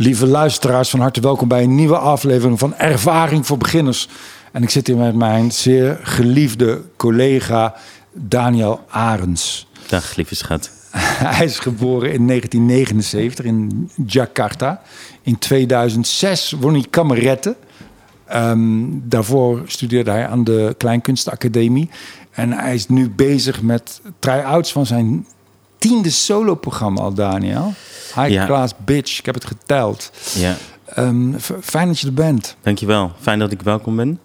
Lieve luisteraars, van harte welkom bij een nieuwe aflevering van Ervaring voor Beginners. En ik zit hier met mijn zeer geliefde collega Daniel Arens. Dag, lieve schat. Hij is geboren in 1979 in Jakarta. In 2006 won hij kameretten. Ehm, daarvoor studeerde hij aan de Kleinkunstacademie. En hij is nu bezig met try-outs van zijn tiende soloprogramma al, Daniel. High Ja. Class Bitch, ik heb het geteld. Ja, Ehm, fijn dat je er bent. dankjewel. Fijn dat ik welkom ben.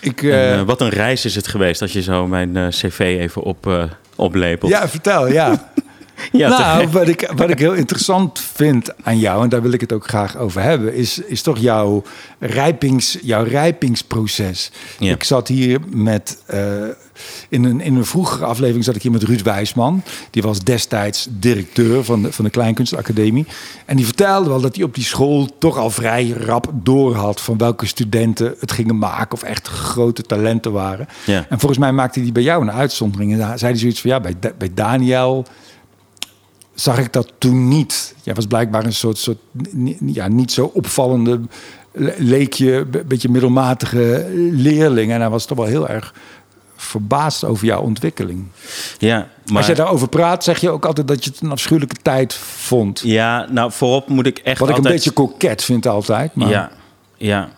Ik, En, eh, eh, wat een reis is het geweest als je zo mijn eh, cv even op, oplepelt. ja, vertel, ja. ja nou, wat ik, wat ik heel interessant vind aan jou, en daar wil ik het ook graag over hebben, is, is toch jouw, rijpings, jouw rijpingsproces. Ja. Ik zat hier met, eh, in, een, in een vroegere aflevering zat ik hier met Ruud Wijsman. Die was destijds directeur van de, van de Kleinkunstacademie. En die vertelde wel dat hij op die school toch al vrij rap door had van welke studenten het gingen maken of echt grote talenten waren. Ja. En volgens mij maakte hij bij jou een uitzondering. En daar zei hij zoiets van, ja, bij, bij Daniel zag ik dat toen niet. Jij was blijkbaar een soort, soort ja, niet zo opvallende, le- leek je een beetje middelmatige leerling. En hij was toch wel heel erg verbaasd over jouw ontwikkeling. ja, maar, Als je daarover praat, zeg je ook altijd dat je het een afschuwelijke tijd vond. ja, nou voorop moet ik echt Wat ik een beetje koket vind altijd. Maar Ja, ja.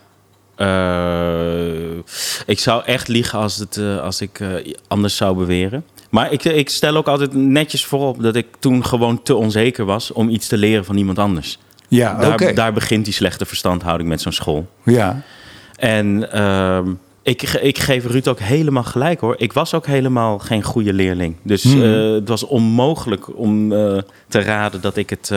Eh, ik zou echt liegen als, het, eh, als ik eh, anders zou beweren. Maar ik, ik stel ook altijd netjes voorop dat ik toen gewoon te onzeker was om iets te leren van iemand anders. ja Daar, begint die slechte verstandhouding met zo'n school. Ja. En ehm, ik, ik geef Ruud ook helemaal gelijk hoor. Ik was ook helemaal geen goede leerling. Dus Hmm. eh, het was onmogelijk om eh, te raden dat ik het.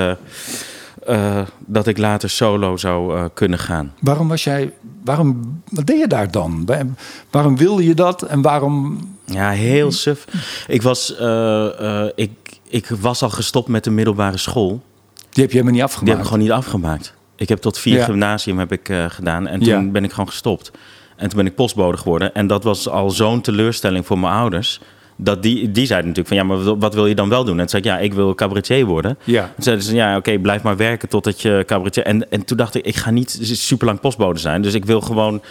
Eh, dat ik later solo zou eh, kunnen gaan. Waarom was jij... Waarom, wat deed je daar dan? Waar- Waarom wilde je dat? En waarom... Ja, heel suf. Ik was, eh, ik, ik was al gestopt met de middelbare school. Die heb je helemaal niet Die afgemaakt. heb ik gewoon niet afgemaakt. Ik heb tot vier Ja. gymnasium heb ik, gedaan. En toen Ja. ben ik gewoon gestopt. En toen ben ik postbode geworden. En dat was al zo'n teleurstelling voor mijn ouders. Dat die, die zeiden natuurlijk van, ja, maar wat- wil je dan wel doen? En toen zei ik, ja, ik wil cabaretier worden. Ja. Toen zeiden ze, ja, oké, blijf maar werken totdat je cabaretier... En, en toen dacht ik, ik ga niet super lang postbode zijn. Dus ik wil gewoon...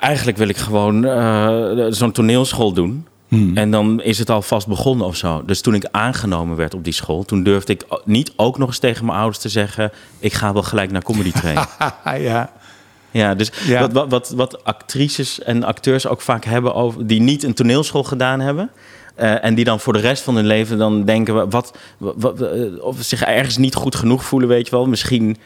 Eigenlijk wil ik gewoon eh, zo'n toneelschool doen. Hmm. En dan is het alvast begonnen of zo. Dus toen ik aangenomen werd op die school... toen durfde ik niet ook nog eens tegen mijn ouders te zeggen... ik ga wel gelijk naar comedy trainen. ja. Ja, dus Ja. Wat, wat, wat, wat actrices en acteurs ook vaak hebben... Over, die niet een toneelschool gedaan hebben... eh, en die dan voor de rest van hun leven dan denken... we- Wat, wat, wat, eh, of zich ergens niet goed genoeg voelen, weet je wel. Misschien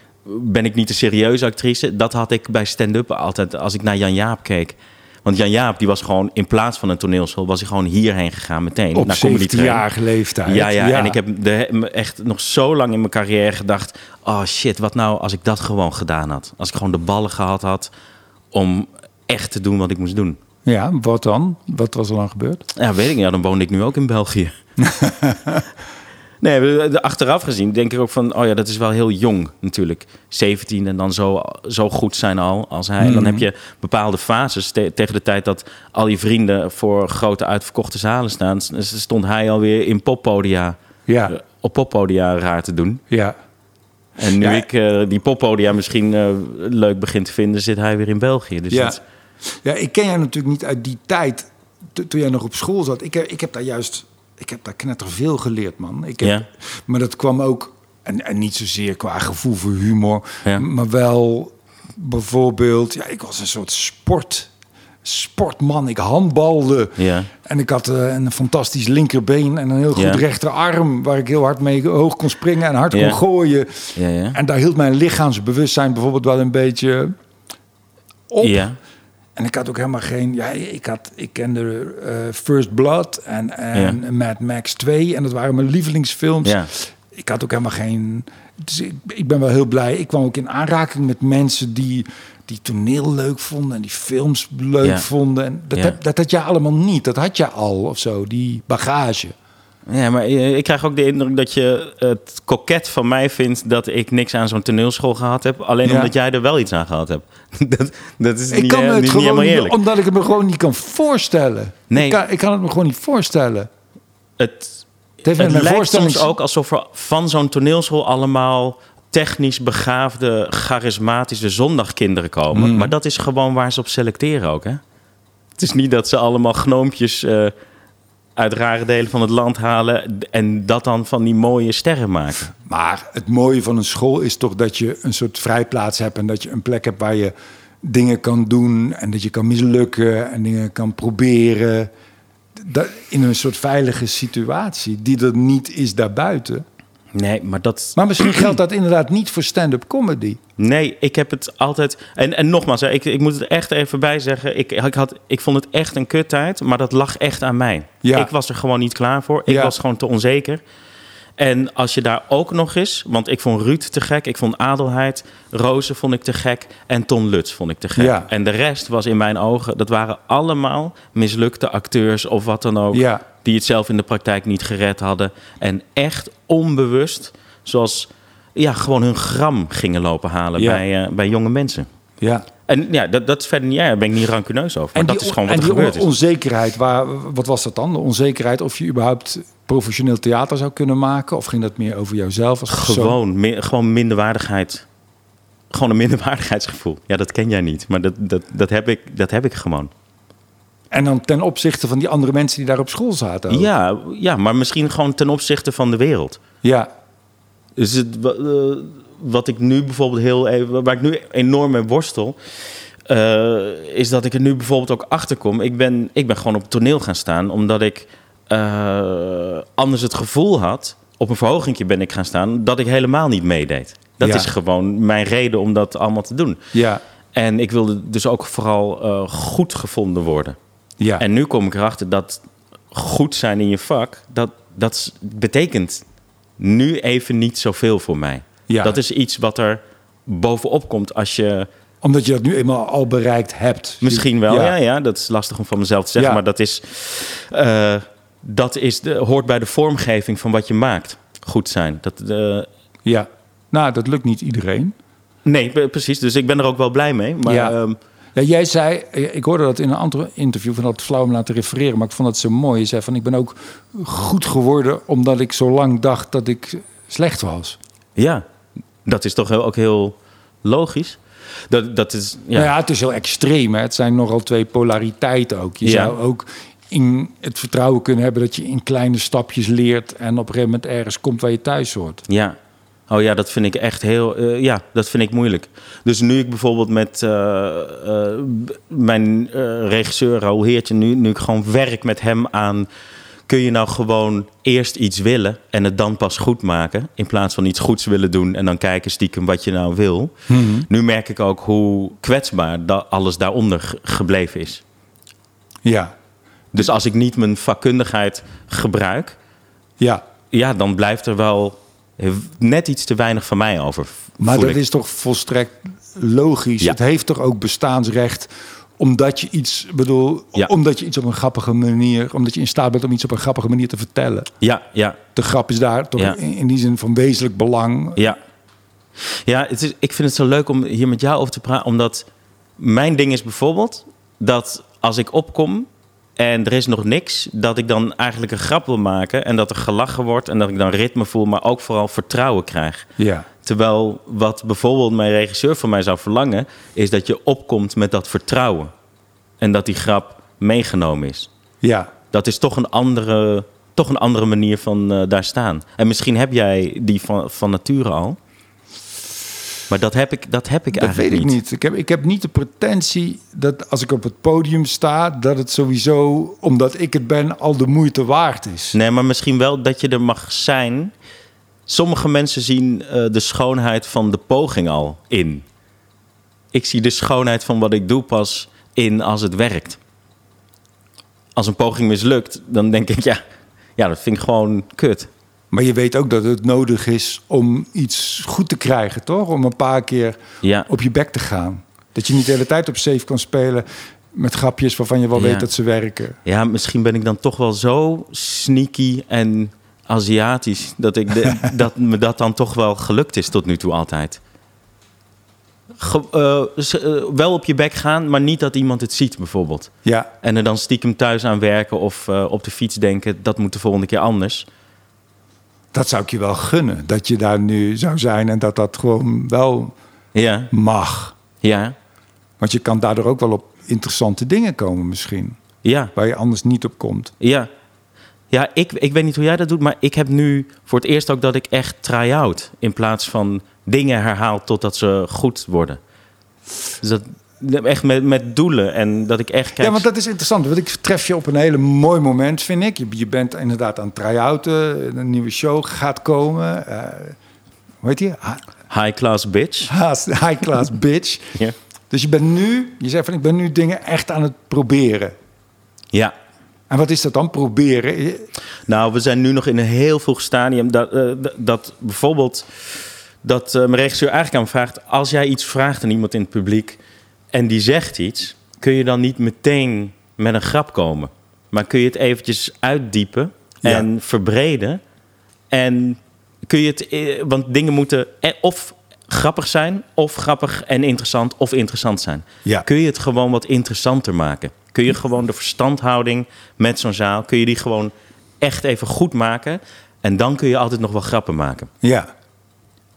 ben ik niet een serieuze actrice. Dat had ik bij stand-up altijd als ik naar Jan Jaap keek. Want Jan Jaap, die was gewoon in plaats van een toneelschool... was hij gewoon hierheen gegaan meteen. Op naar comedy training. 17-jarige leeftijd. Ja, ja, en ik heb de, echt nog zo lang in mijn carrière gedacht... oh shit, wat nou als ik dat gewoon gedaan had? Als ik gewoon de ballen gehad had om echt te doen wat ik moest doen. Ja, wat dan? Wat was er dan gebeurd? Ja, weet ik niet. Ja, dan woonde ik nu ook in België. nee, achteraf gezien denk ik ook van... oh ja, dat is wel heel jong natuurlijk. 17 en dan zo, zo goed zijn al als hij. Dan heb je bepaalde fases. Te- tegen de tijd dat al je vrienden voor grote uitverkochte zalen staan... stond hij alweer in poppodia... Ja, eh, op poppodia raar te doen. ja. En nu Ja. ik eh, die poppodia misschien eh, leuk begin te vinden, zit hij weer in België. Dus Ja. dat- ja, ik ken jij natuurlijk niet uit die tijd to- toen jij nog op school zat. Ik ik heb daar juist, ik heb daar knetterveel geleerd, man. Ik heb, Ja. Maar dat kwam ook, en, en niet zozeer qua gevoel voor humor, Ja. maar wel bijvoorbeeld, ja, ik was een soort sport, sportman. Ik handbalde. ja. En ik had eh, een fantastisch linkerbeen en een heel goed Ja. rechterarm... waar ik heel hard mee hoog kon springen en hard Ja. kon gooien. Ja, ja. En daar hield mijn lichaamsbewustzijn bijvoorbeeld wel een beetje op. Ja. En ik had ook helemaal geen... Ja, ik, had, ik kende eh, First Blood en, en Mad Max 2. En dat waren mijn lievelingsfilms. Ja. Ik had ook helemaal geen... Dus ik, ik ben wel heel blij. Ik kwam ook in aanraking met mensen die, die toneel leuk vonden... en die films leuk Ja. vonden. En dat, heb, dat had je allemaal niet. Dat had je al of zo, die bagage. Ja, maar eh, ik krijg ook de indruk dat je het koket van mij vindt dat ik niks aan zo'n toneelschool gehad heb. Alleen Ja. omdat jij er wel iets aan gehad hebt. Dat, dat is Ik niet, kan eh, het niet, gewoon niet, eerlijk. omdat ik het me gewoon niet kan voorstellen. Nee. Ik, kan, ik kan het me gewoon niet voorstellen. Het, Het heeft lijkt soms ook alsof er van zo'n toneelschool allemaal technisch begaafde, charismatische zondagkinderen komen. Mm. Maar dat is gewoon waar ze op selecteren ook, hè? Het is niet dat ze allemaal gnoompjes eh, uit rare delen van het land halen... en dat dan van die mooie sterren maken. Maar het mooie van een school is toch dat je een soort vrijplaats hebt en dat je een plek hebt waar je dingen kan doen en dat je kan mislukken en dingen kan proberen. In een soort veilige situatie die er niet is daarbuiten. Nee, maar dat... Maar misschien geldt dat inderdaad niet voor stand-up comedy. Nee, ik heb het altijd. En, en nogmaals, hè, ik, ik moet het echt even bij zeggen. Ik, ik, had, ik vond het echt een kuttijd, maar dat lag echt aan mij. Ja. Ik was er gewoon niet klaar voor. Ik Ja. was gewoon te onzeker. En als je daar ook nog eens, want ik vond Ruud te gek, ik vond Adelheid, Roze vond ik te gek en Ton Lutz vond ik te gek. Ja. En de rest was in mijn ogen, dat waren allemaal mislukte acteurs of wat dan ook, Ja. Die het zelf in de praktijk niet gered hadden. En echt onbewust, zoals ja, gewoon hun gram gingen lopen halen Ja. bij, eh, bij jonge mensen. Ja. En ja, dat, dat is verder niet, ja, daar ben ik niet rancuneus over. Maar En dat die, is gewoon en wat er die gebeurd is. onzekerheid, waar, wat was dat dan? De onzekerheid of je überhaupt professioneel theater zou kunnen maken? Of ging dat meer over jouzelf als persoon? Gewoon, gewoon minderwaardigheid. Gewoon een minderwaardigheidsgevoel. Ja, dat ken jij niet, maar dat, dat, dat, heb, ik, dat heb ik gewoon. En dan ten opzichte van die andere mensen die daar op school zaten. ook. Ja, ja, maar misschien gewoon ten opzichte van de wereld. Ja. Dus het, eh, wat ik nu bijvoorbeeld heel even, waar ik nu enorm mee worstel, eh, is dat ik er nu bijvoorbeeld ook achter kom. Ik ben, ik ben gewoon op toneel gaan staan, omdat ik eh, anders het gevoel had. Op een verhogingje ben ik gaan staan dat ik helemaal niet meedeed. Dat Ja. is gewoon mijn reden om dat allemaal te doen. Ja. En ik wilde dus ook vooral goed gevonden worden. Ja. En nu kom ik erachter dat goed zijn in je vak, dat, dat betekent nu even niet zoveel voor mij. Ja. Dat is iets wat er bovenop komt als je... Omdat je dat nu eenmaal al bereikt hebt. Misschien wel, ja, ja, dat is lastig om van mezelf te zeggen. Ja. Maar dat, is, eh, dat is de, hoort bij de vormgeving van wat je maakt. Goed zijn. Dat, eh, Ja. Nou, dat lukt niet iedereen. nee, pre- precies. Dus ik ben er ook wel blij mee. Maar Ja. ehm, Ja, jij zei, eh, ik hoorde dat in een ander interview, van dat flauw om laten refereren, maar ik vond dat zo mooi. Je zei van, ik ben ook goed geworden omdat ik zo lang dacht dat ik slecht was. ja, dat is toch ook heel logisch. Dat, dat is, ja. Nou ja, het is heel extreem. Hè? Het zijn nogal twee polariteiten ook. Je Ja. zou ook in het vertrouwen kunnen hebben dat je in kleine stapjes leert en op een gegeven moment ergens komt waar je thuis hoort. Ja. Oh ja, dat vind ik echt heel. eh, ja, dat vind ik moeilijk. Dus nu ik bijvoorbeeld met eh, eh, mijn regisseur Raoul Heertje, nu, nu ik gewoon werk met hem aan. Kun je nou gewoon eerst iets willen en het dan pas goed maken? In plaats van iets goeds willen doen en dan kijken stiekem wat je nou wil. Nu merk ik ook hoe kwetsbaar da- alles daaronder ge- gebleven is. Ja, Dus als ik niet mijn vakkundigheid gebruik, ja. ja, dan blijft er wel net iets te weinig van mij over. Maar dat ik. is toch volstrekt logisch. Ja. Het heeft toch ook bestaansrecht omdat je iets, bedoel, Ja. omdat je iets op een grappige manier, omdat je in staat bent om iets op een grappige manier te vertellen. Ja, ja, De grap is daar toch Ja. in die zin van wezenlijk belang. ja. Ja, het is, ik vind het zo leuk om hier met jou over te praten. Omdat mijn ding is bijvoorbeeld dat als ik opkom en er is nog niks, dat ik dan eigenlijk een grap wil maken en dat er gelachen wordt en dat ik dan ritme voel, maar ook vooral vertrouwen krijg. Ja, Terwijl wat bijvoorbeeld mijn regisseur van mij zou verlangen, is dat je opkomt met dat vertrouwen. En dat die grap meegenomen is. ja. Dat is toch een andere, toch een andere manier van eh, daar staan. En misschien heb jij die van, van nature al. Maar dat heb ik, dat heb ik Dat eigenlijk weet ik niet. Ik heb, ik heb niet de pretentie dat als ik op het podium sta, dat het sowieso, omdat ik het ben, al de moeite waard is. Nee, maar misschien wel dat je er mag zijn. Sommige mensen zien eh, de schoonheid van de poging al in. Ik zie de schoonheid van wat ik doe pas in als het werkt. Als een poging mislukt, dan denk ik, ja, ja dat vind ik gewoon kut. Maar je weet ook dat het nodig is om iets goed te krijgen, toch? Om een paar keer Ja. op je bek te gaan. Dat je niet de hele tijd op safe kan spelen met grapjes waarvan je wel Ja. weet dat ze werken. Ja, misschien ben ik dan toch wel zo sneaky en Aziatisch dat, ik de- dat me dat dan toch wel gelukt is tot nu toe altijd. Ge- eh, eh, wel op je bek gaan, maar niet dat iemand het ziet bijvoorbeeld. Ja, En er dan stiekem thuis aan werken of eh, op de fiets denken, dat moet de volgende keer anders. Dat zou ik je wel gunnen. Dat je daar nu zou zijn en dat dat gewoon wel Ja, mag. ja, Want je kan daardoor ook wel op interessante dingen komen misschien. ja. Waar je anders niet op komt. Ja. Ja, ik, ik weet niet hoe jij dat doet, maar ik heb nu voor het eerst ook dat ik echt try-out. In plaats van dingen herhaal totdat ze goed worden. Dus dat echt met, met doelen en dat ik echt kijk... Ja, want dat is interessant. Want ik tref je op een hele mooi moment, vind ik. Je, je bent inderdaad aan het try-outen. Een nieuwe show gaat komen. Eh hoe heet die? Ha- High class bitch. High Class Bitch. Ja. Dus je bent nu, je zegt van ik ben nu dingen echt aan het proberen. Ja. En wat is dat dan, proberen? Nou, we zijn nu nog in een heel vroeg stadium. Dat, eh, dat bijvoorbeeld dat eh, mijn regisseur eigenlijk aan me vraagt: als jij iets vraagt aan iemand in het publiek en die zegt iets, kun je dan niet meteen met een grap komen, maar kun je het eventjes uitdiepen Ja. en verbreden en kun je het, eh, want dingen moeten eh, of grappig zijn, of grappig en interessant, of interessant zijn. Ja. Kun je het gewoon wat interessanter maken? Kun je gewoon de verstandhouding met zo'n zaal, kun je die gewoon echt even goed maken? En dan kun je altijd nog wel grappen maken. Ja,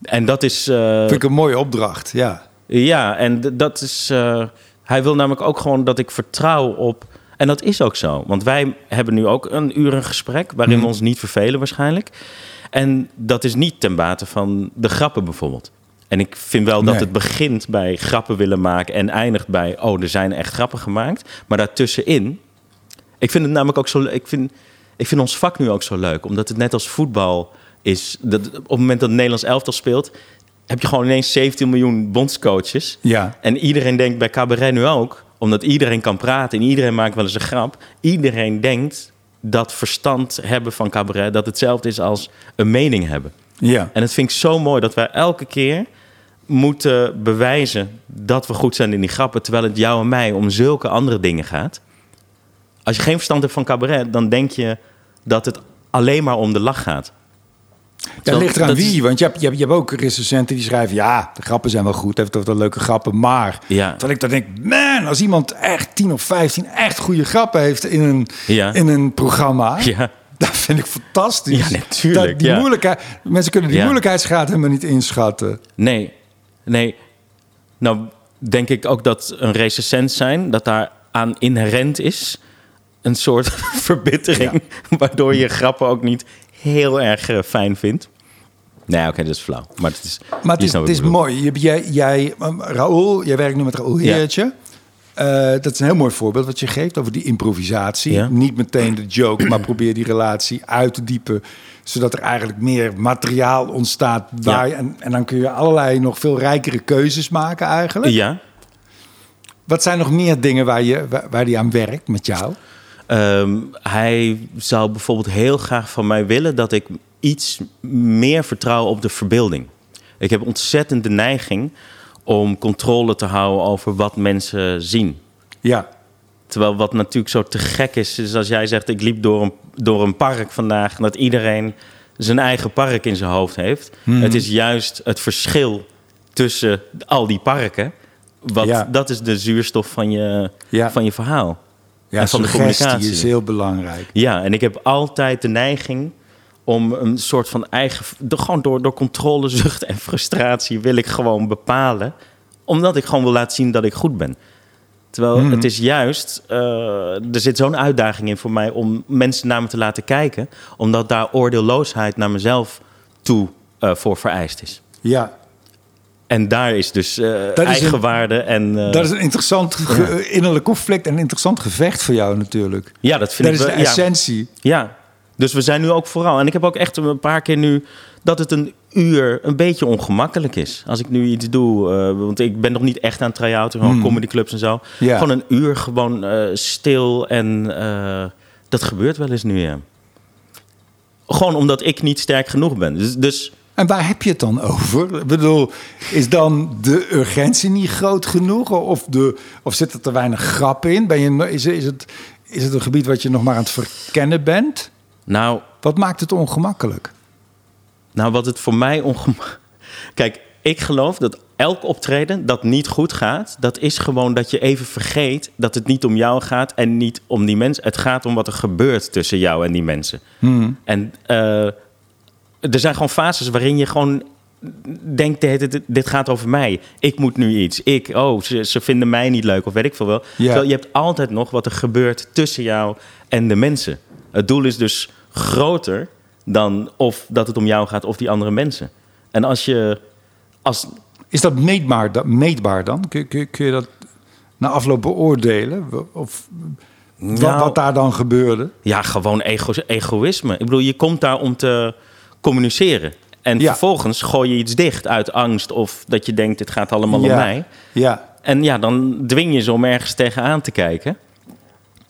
En dat is. eh, vind ik een mooie opdracht. Ja, ja, en dat is. eh, hij wil namelijk ook gewoon dat ik vertrouw op. En dat is ook zo. Want wij hebben nu ook een uur een gesprek. waarin we ons niet vervelen, waarschijnlijk. En dat is niet ten bate van de grappen bijvoorbeeld. En ik vind wel dat Nee. het begint bij grappen willen maken. en eindigt bij. oh, er zijn echt grappen gemaakt. Maar daartussenin. Ik vind het namelijk ook zo. Ik vind, ik vind ons vak nu ook zo leuk. Omdat het net als voetbal is. Dat op het moment dat het Nederlands elftal speelt. Heb je gewoon ineens 17 miljoen bondscoaches. ja, En iedereen denkt bij cabaret nu ook, omdat iedereen kan praten en iedereen maakt wel eens een grap. Iedereen denkt dat verstand hebben van cabaret dat hetzelfde is als een mening hebben. ja. En het vind ik zo mooi dat wij elke keer moeten bewijzen dat we goed zijn in die grappen, terwijl het jou en mij om zulke andere dingen gaat. Als je geen verstand hebt van cabaret, dan denk je dat het alleen maar om de lach gaat. Ja, het Terwijl ligt eraan dat is- wie. Want je hebt, je, hebt, je hebt ook recensenten die schrijven... ja, de grappen zijn wel goed, heeft toch wel leuke grappen, maar... Ja. Terwijl ik dan denk, man, als iemand echt 10 of 15 echt goede grappen heeft in een, Ja. in een programma... Ja. Dat vind ik fantastisch. Ja, natuurlijk, Dat die ja. moeilijkheid, mensen kunnen die Ja. moeilijkheidsgraad helemaal niet inschatten. Nee, nee. Nou, denk ik ook dat een recensent zijn, dat daar aan inherent is een soort verbittering, waardoor je grappen ook niet heel erg eh, fijn vindt. Nee, oké, dat is flauw. Maar het is, Maar het is, het mooi. Jij, jij, um, Raoul, jij werkt nu met Raoul Ja. Heertje. Eh, dat is een heel mooi voorbeeld wat je geeft over die improvisatie. Ja. Niet meteen de joke, maar probeer die relatie uit te diepen. Zodat er eigenlijk meer materiaal ontstaat. Waar je- en, en dan kun je allerlei nog veel rijkere keuzes maken eigenlijk. Ja. Wat zijn nog meer dingen waar, je, waar, waar die aan werkt met jou? Ehm, hij zou bijvoorbeeld heel graag van mij willen dat ik iets meer vertrouw op de verbeelding. Ik heb ontzettend de neiging om controle te houden over wat mensen zien. Ja, Terwijl wat natuurlijk zo te gek is, is als jij zegt: ik liep door een, door een park vandaag, dat iedereen zijn eigen park in zijn hoofd heeft. Mhm. Het is juist het verschil tussen al die parken. Wat, Ja. Dat is de zuurstof van je, Ja. van je verhaal. Ja En van de communicatie. is heel belangrijk. Ja, en ik heb altijd de neiging om een soort van eigen... Door, gewoon door, door controlezucht en frustratie wil ik gewoon bepalen. Omdat ik gewoon wil laten zien dat ik goed ben. Terwijl Mhm. het is juist... eh, er zit zo'n uitdaging in voor mij om mensen naar me te laten kijken. Omdat daar oordeelloosheid naar mezelf toe eh, voor vereist is. Ja, En daar is dus eh is een- eigenwaarde en... eh, dat is een interessant ge- innerlijk conflict en een interessant gevecht voor jou natuurlijk. ja, dat vind Dat ik is de essentie. Ja, dus we zijn nu ook vooral. En ik heb ook echt een paar keer nu dat het een uur een beetje ongemakkelijk is. Als ik nu iets doe, eh, want ik ben nog niet echt aan het try-outen, gewoon comedyclubs en zo. Hmm. Ja. Gewoon een uur gewoon eh, stil en eh, dat gebeurt wel eens nu, ja. Gewoon omdat ik niet sterk genoeg ben. Dus, dus En waar heb je het dan over? Ik bedoel, is dan de urgentie niet groot genoeg? Of, de, of zit er te weinig grap in? Ben je, is, is, het, is het een gebied wat je nog maar aan het verkennen bent? nou, Wat maakt het ongemakkelijk? Nou, wat het voor mij ongemakkelijk... Kijk, ik geloof dat elk optreden dat niet goed gaat... dat is gewoon dat je even vergeet dat het niet om jou gaat... en niet om die mensen. Het gaat om wat er gebeurt tussen jou en die mensen. En eh, er zijn gewoon fases waarin je gewoon denkt, dit, dit gaat over mij. Ik moet nu iets. Ik, oh, ze, ze vinden mij niet leuk of weet ik veel wel. Ja. Terwijl je hebt altijd nog wat er gebeurt tussen jou en de mensen. Het doel is dus groter dan of dat het om jou gaat of die andere mensen. En als je... Als, Is dat meetbaar, da- meetbaar dan? Kun, kun, kun je dat na afloop beoordelen? Of Nou- wat daar dan gebeurde? Ja, gewoon ego egoïsme. Ik bedoel, je komt daar om te communiceren. En Ja. vervolgens gooi je iets dicht uit angst of dat je denkt, dit gaat allemaal Ja. om mij. Ja, En ja, dan dwing je ze om ergens tegenaan te kijken.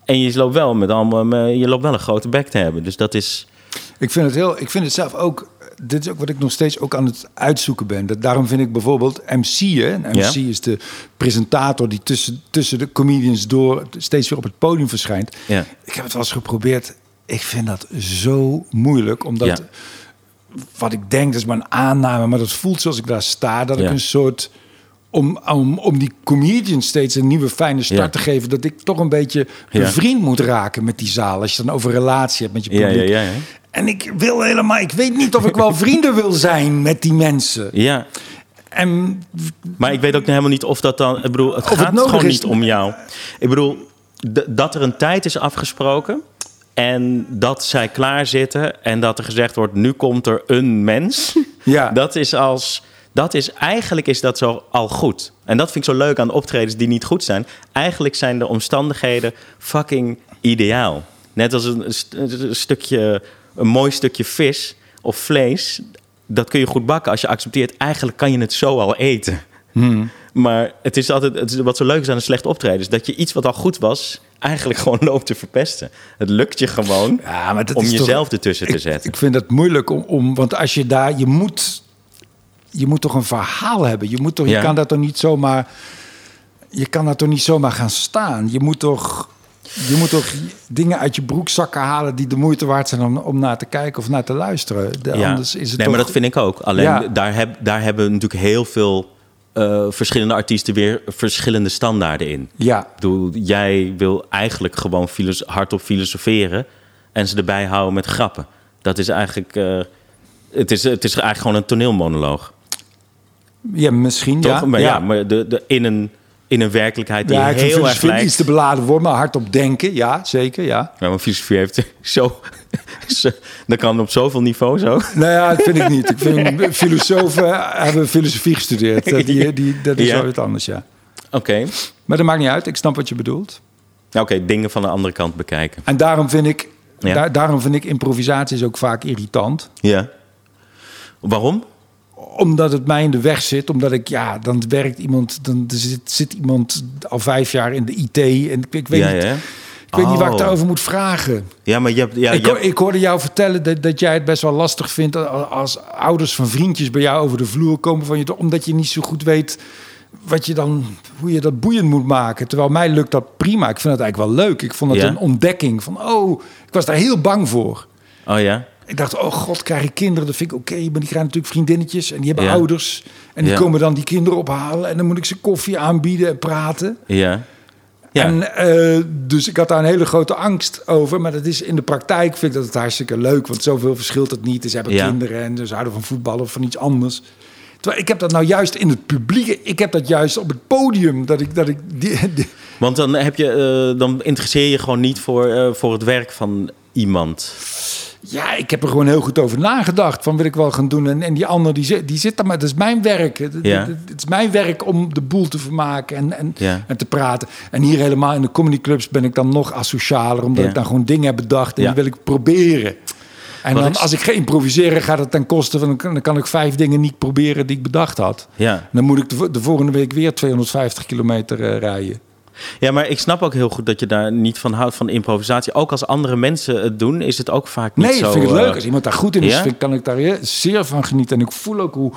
En je loopt wel met allemaal, met- je loopt wel een grote bek te hebben. Dus dat is. ik vind het heel. Ik vind het zelf ook. Dit is ook wat ik nog steeds ook aan het uitzoeken ben. Dat, daarom vind ik bijvoorbeeld MC'en. Een MC Ja. is de presentator die tussen, tussen de comedians door steeds weer op het podium verschijnt. Ja. Ik heb het wel eens geprobeerd. Ik vind dat zo moeilijk, omdat Ja. Wat ik denk, dat is maar een aanname, maar dat voelt zoals ik daar sta, dat ik een soort om, om, om die comedians steeds een nieuwe fijne start Ja. te geven, dat ik toch een beetje bevriend moet raken met die zaal. Als je dan over relatie hebt met je publiek. ja, ja, ja. En ik wil helemaal, ik weet niet of ik wel vrienden wil zijn met die mensen. Ja. En Maar ik weet ook helemaal niet of dat dan. Ik bedoel, het gaat gewoon is. niet om jou. Ik bedoel, dat er een tijd is afgesproken. En dat zij klaar zitten. En dat er gezegd wordt: nu komt er een mens. Ja. Dat is als. Dat is eigenlijk is dat zo al goed. En dat vind ik zo leuk aan optredens die niet goed zijn. Eigenlijk zijn de omstandigheden fucking ideaal. Net als een, st- een stukje, een mooi stukje vis of vlees. Dat kun je goed bakken als je accepteert. Eigenlijk kan je het zo al eten. Maar het is altijd, het is, wat zo leuk is aan een slecht optreden, is dat je iets wat al goed was, eigenlijk gewoon loopt te verpesten. Het lukt je gewoon Ja, maar dat om toch- jezelf ertussen te ik, zetten. ik vind het moeilijk om, om, want als je daar, je moet, je moet toch een verhaal hebben. Je moet toch, je kan dat toch niet zomaar, je kan daar toch niet zomaar gaan staan. Je moet toch, je moet toch dingen uit je broekzakken halen die de moeite waard zijn om, om naar te kijken of naar te luisteren. De- ja. Anders is het nee, toch, maar dat vind ik ook. Alleen daar, heb, daar hebben natuurlijk heel veel eh, verschillende artiesten weer verschillende standaarden in. Ja, Ik bedoel, jij wil eigenlijk gewoon filos- hardop filosoferen en ze erbij houden met grappen. Dat is eigenlijk, eh, het, is, het is eigenlijk gewoon een toneelmonoloog. ja misschien. Toch? Ja, maar ja, maar de, de, in, een, in een werkelijkheid die Ja, heel erg lijkt. iets te beladen woord, maar hardop denken. Ja, zeker, ja. Ja, maar filosofie heeft zo... dat kan op zoveel niveaus ook. Nou ja, dat vind ik niet. Ik vind filosofen hebben filosofie gestudeerd. Dat, die, die, dat is Ja. wel iets anders, ja. Oké. Maar dat maakt niet uit. Ik snap wat je bedoelt. Oké, dingen van de andere kant bekijken. En daarom vind ik, Ja. daarom vind ik improvisaties ook vaak irritant. Ja. Waarom? Omdat het mij in de weg zit. Omdat ik, ja, dan werkt iemand, dan zit, zit iemand al vijf jaar in de IT. En ik, ik weet, ja, niet, ja. Ik weet niet waar ik Oh. daarover moet vragen. Ja, maar je hebt... Ja, ik, je hebt- ik hoorde jou vertellen dat, dat jij het best wel lastig vindt als ouders van vriendjes bij jou over de vloer komen van je, omdat je niet zo goed weet wat je dan, hoe je dat boeiend moet maken. Terwijl mij lukt dat prima. Ik vind het eigenlijk wel leuk. Ik vond het Ja? een ontdekking van, oh, ik was daar heel bang voor. Oh ja? Ik dacht, oh god, krijg ik kinderen? Dat vind ik oké. Maar die krijgen natuurlijk vriendinnetjes en die hebben Ja. ouders. En die komen dan die kinderen ophalen. En dan moet ik ze koffie aanbieden en praten. Ja. Ja. En eh, dus ik had daar een hele grote angst over. Maar dat is in de praktijk vind ik dat het hartstikke leuk. Want zoveel verschilt het niet. Dus ze hebben Ja. kinderen en ze houden van voetbal of van iets anders. Terwijl ik heb dat nou juist in het publiek. Ik heb dat juist op het podium. Dat ik, dat ik die, die- Want dan, heb je, eh, dan interesseer je gewoon niet voor, eh, voor het werk van iemand. Ja, ik heb er gewoon heel goed over nagedacht. Van wil ik wel gaan doen. En, en die ander die zit, die zit daar. Maar dat is mijn werk. Het, Ja. is mijn werk om de boel te vermaken en, en, Ja. en te praten. En hier helemaal in de comedyclubs ben ik dan nog asocialer. Omdat Ja. ik dan gewoon dingen heb bedacht. En die wil ik proberen. En dan, als ik ga improviseren, gaat het ten koste van... dan kan ik vijf dingen niet proberen die ik bedacht had. Ja. Dan moet ik de, vo- de volgende week weer 250 kilometer eh, rijden. Ja, maar ik snap ook heel goed dat je daar niet van houdt van improvisatie. Ook als andere mensen het doen, is het ook vaak niet Nee, zo... ik vind het eh, leuk. Als iemand daar goed in is, ja? vind, kan ik daar heel- zeer van genieten. En ik voel ook hoe,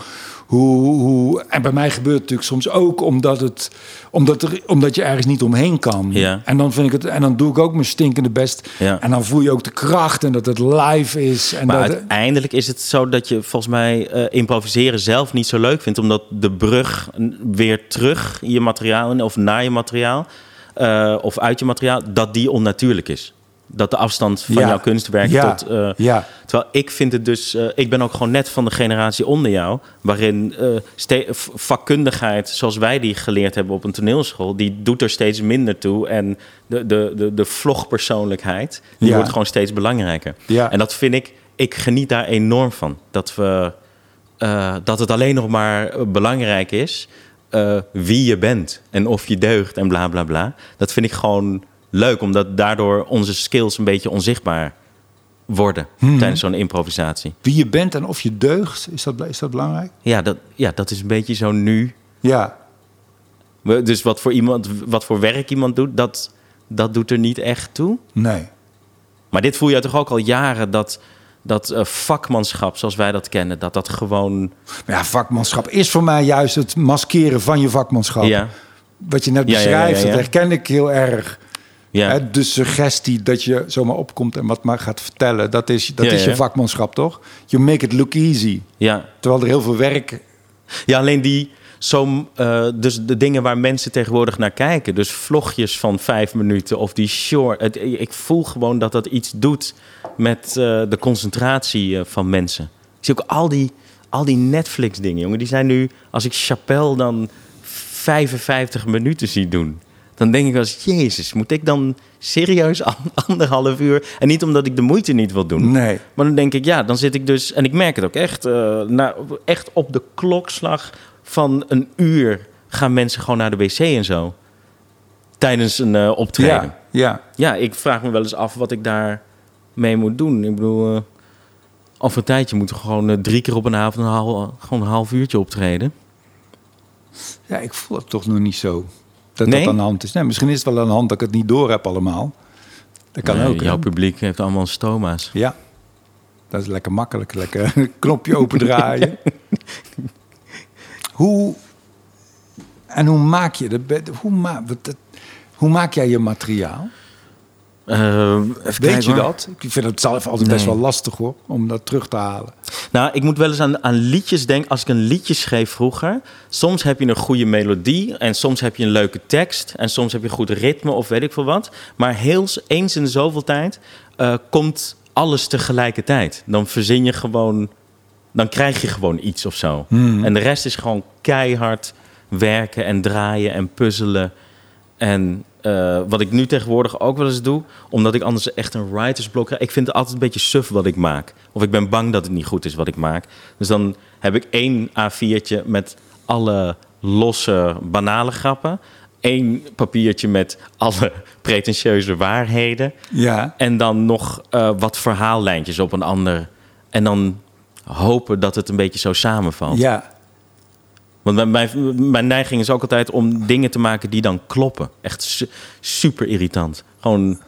hoe, hoe... En bij mij gebeurt het natuurlijk soms ook omdat, het, omdat, er, omdat je ergens niet omheen kan. Ja. En, dan vind ik het, en dan doe ik ook mijn stinkende best. Ja. En dan voel je ook de kracht en dat het live is. En Maar dat, uiteindelijk is het zo dat je volgens mij eh, improviseren zelf niet zo leuk vindt. Omdat de brug weer terug je materiaal in, of naar je materiaal... eh, of uit je materiaal, dat die onnatuurlijk is. Dat de afstand van Ja. jouw kunstwerk Ja. tot... eh, Ja, Terwijl ik vind het dus... eh, ik ben ook gewoon net van de generatie onder jou... waarin eh, vakkundigheid, zoals wij die geleerd hebben op een toneelschool... die doet er steeds minder toe. En de, de, de, de vlogpersoonlijkheid, die wordt gewoon steeds belangrijker. Ja. En dat vind ik... Ik geniet daar enorm van. Dat, we, dat het alleen nog maar belangrijk is... wie je bent en of je deugt en bla bla bla. Dat vind ik gewoon leuk, omdat daardoor onze skills een beetje onzichtbaar worden Mhm. tijdens zo'n improvisatie. wie je bent en of je deugt, is dat, is dat belangrijk? Ja dat, ja, dat is een beetje zo nu. Ja, Dus wat voor, iemand, wat voor werk iemand doet, dat, dat doet er niet echt toe. nee. Maar dit voel je toch ook al jaren dat, dat eh, vakmanschap, zoals wij dat kennen, dat dat gewoon. Ja, vakmanschap is voor mij juist het maskeren van je vakmanschap. Ja, Wat je net beschrijft, ja, ja. dat herken ik heel erg. Ja, Hè, de suggestie dat je zomaar opkomt en wat maar gaat vertellen, dat is, dat Ja, is je vakmanschap, toch? You make it look easy. ja. Terwijl er heel veel werk... ja, alleen die. Zo, eh, dus de dingen waar mensen tegenwoordig naar kijken. Dus vlogjes van vijf minuten of die short. Het, ik voel gewoon dat dat iets doet met eh, de concentratie eh, van mensen. Ik zie ook al die, al die Netflix-dingen, jongen. Die zijn nu, als ik Chappelle dan 55 minuten zie doen. Dan denk ik eens, jezus, moet ik dan serieus an- anderhalf uur... En niet omdat ik de moeite niet wil doen. Nee. Maar dan denk ik, ja, dan zit ik dus... En ik merk het ook echt, eh, na, echt op de klokslag van een uur... gaan mensen gewoon naar de wc en zo. Tijdens een eh, optreden. Ja. Ja, ja. ik vraag me wel eens af wat ik daar mee moet doen. Ik bedoel, eh over een tijdje moeten we gewoon drie keer op een avond... Een gewoon een half uurtje optreden. ja, ik voel het toch nog niet zo. Dat Nee? dat aan de hand is. Nee, misschien is het wel aan de hand dat ik het niet door heb allemaal. Dat kan Nee, ook. hè? Jouw publiek heeft allemaal stoma's. Ja, dat is lekker makkelijk. Lekker een knopje opendraaien. hoe, en hoe maak je dat? Hoe, ma, hoe maak jij je materiaal? Even Weet kijken, je dat? Ik vind het zelf altijd best wel lastig hoor, om dat terug te halen. Nou, ik moet wel eens aan, aan liedjes denken. Als ik een liedje schreef vroeger, soms heb je een goede melodie en soms heb je een leuke tekst en soms heb je een goed ritme of weet ik veel wat. Maar heel eens in zoveel tijd eh, komt alles tegelijkertijd. Dan verzin je gewoon, dan krijg je gewoon iets of zo. En de rest is gewoon keihard werken en draaien en puzzelen. En eh, wat ik nu tegenwoordig ook wel eens doe, omdat ik anders echt een writersblok krijg. Ik vind het altijd een beetje suf wat ik maak. Of ik ben bang dat het niet goed is wat ik maak. Dus dan heb ik één A4'tje met alle losse, banale grappen. Eén papiertje met alle pretentieuze waarheden. Ja, En dan nog eh, wat verhaallijntjes op een ander. En dan hopen dat het een beetje zo samenvalt. ja, Want mijn, mijn, neiging is ook altijd om dingen te maken die dan kloppen. Echt su- super irritant. Gewoon,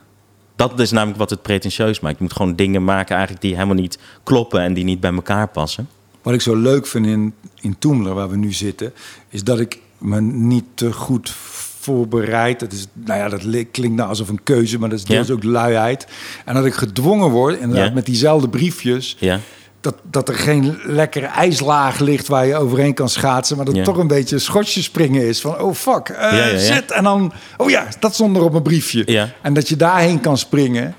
dat is namelijk wat het pretentieus maakt. Je moet gewoon dingen maken eigenlijk die helemaal niet kloppen en die niet bij elkaar passen. Wat ik zo leuk vind in, in Toemler, waar we nu zitten, is dat ik me niet te goed voorbereid. Dat, is, nou ja, dat li- klinkt nou alsof een keuze, maar dat is Ja. deels ook luiheid. En dat ik gedwongen word, inderdaad, Ja. met diezelfde briefjes, Ja, dat, dat er geen lekkere ijslaag ligt waar je overheen kan schaatsen, maar dat Ja. toch een beetje schotje springen is van, oh fuck, eh, Ja, ja, ja. zit. En dan, oh ja, dat stond er op mijn briefje. Ja. En dat je daarheen kan springen.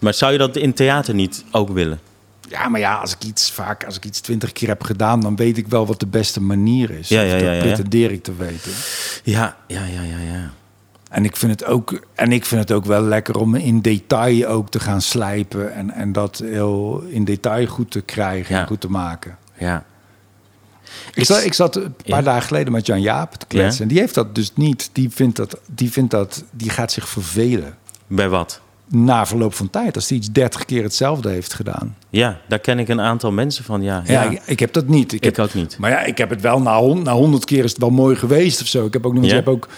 maar zou je dat in theater niet ook willen? Ja, maar ja, als ik iets vaak, als ik iets twintig keer heb gedaan, dan weet ik wel wat de beste manier is. Ja. pretendeer ik te weten. Ja, ja, ja, ja, ja. En ik vind het ook, en ik vind het ook wel lekker om in detail ook te gaan slijpen en, en dat heel in detail goed te krijgen Ja. en goed te maken. ja. Ik zat, ik zat een paar Ja. dagen geleden met Jan Jaap te kletsen. Ja. En die heeft dat dus niet. Die vindt dat, die vindt dat, die gaat zich vervelen. Bij wat? Na verloop van tijd, als hij iets dertig keer hetzelfde heeft gedaan. Ja, daar ken ik een aantal mensen van, ja. Ja, ja. ik, ik heb dat niet. Ik heb, ook niet. Maar ja, ik heb het wel na, hon- na 100 keer is het wel mooi geweest of zo. Ik heb ook nog, Ja? je hebt ook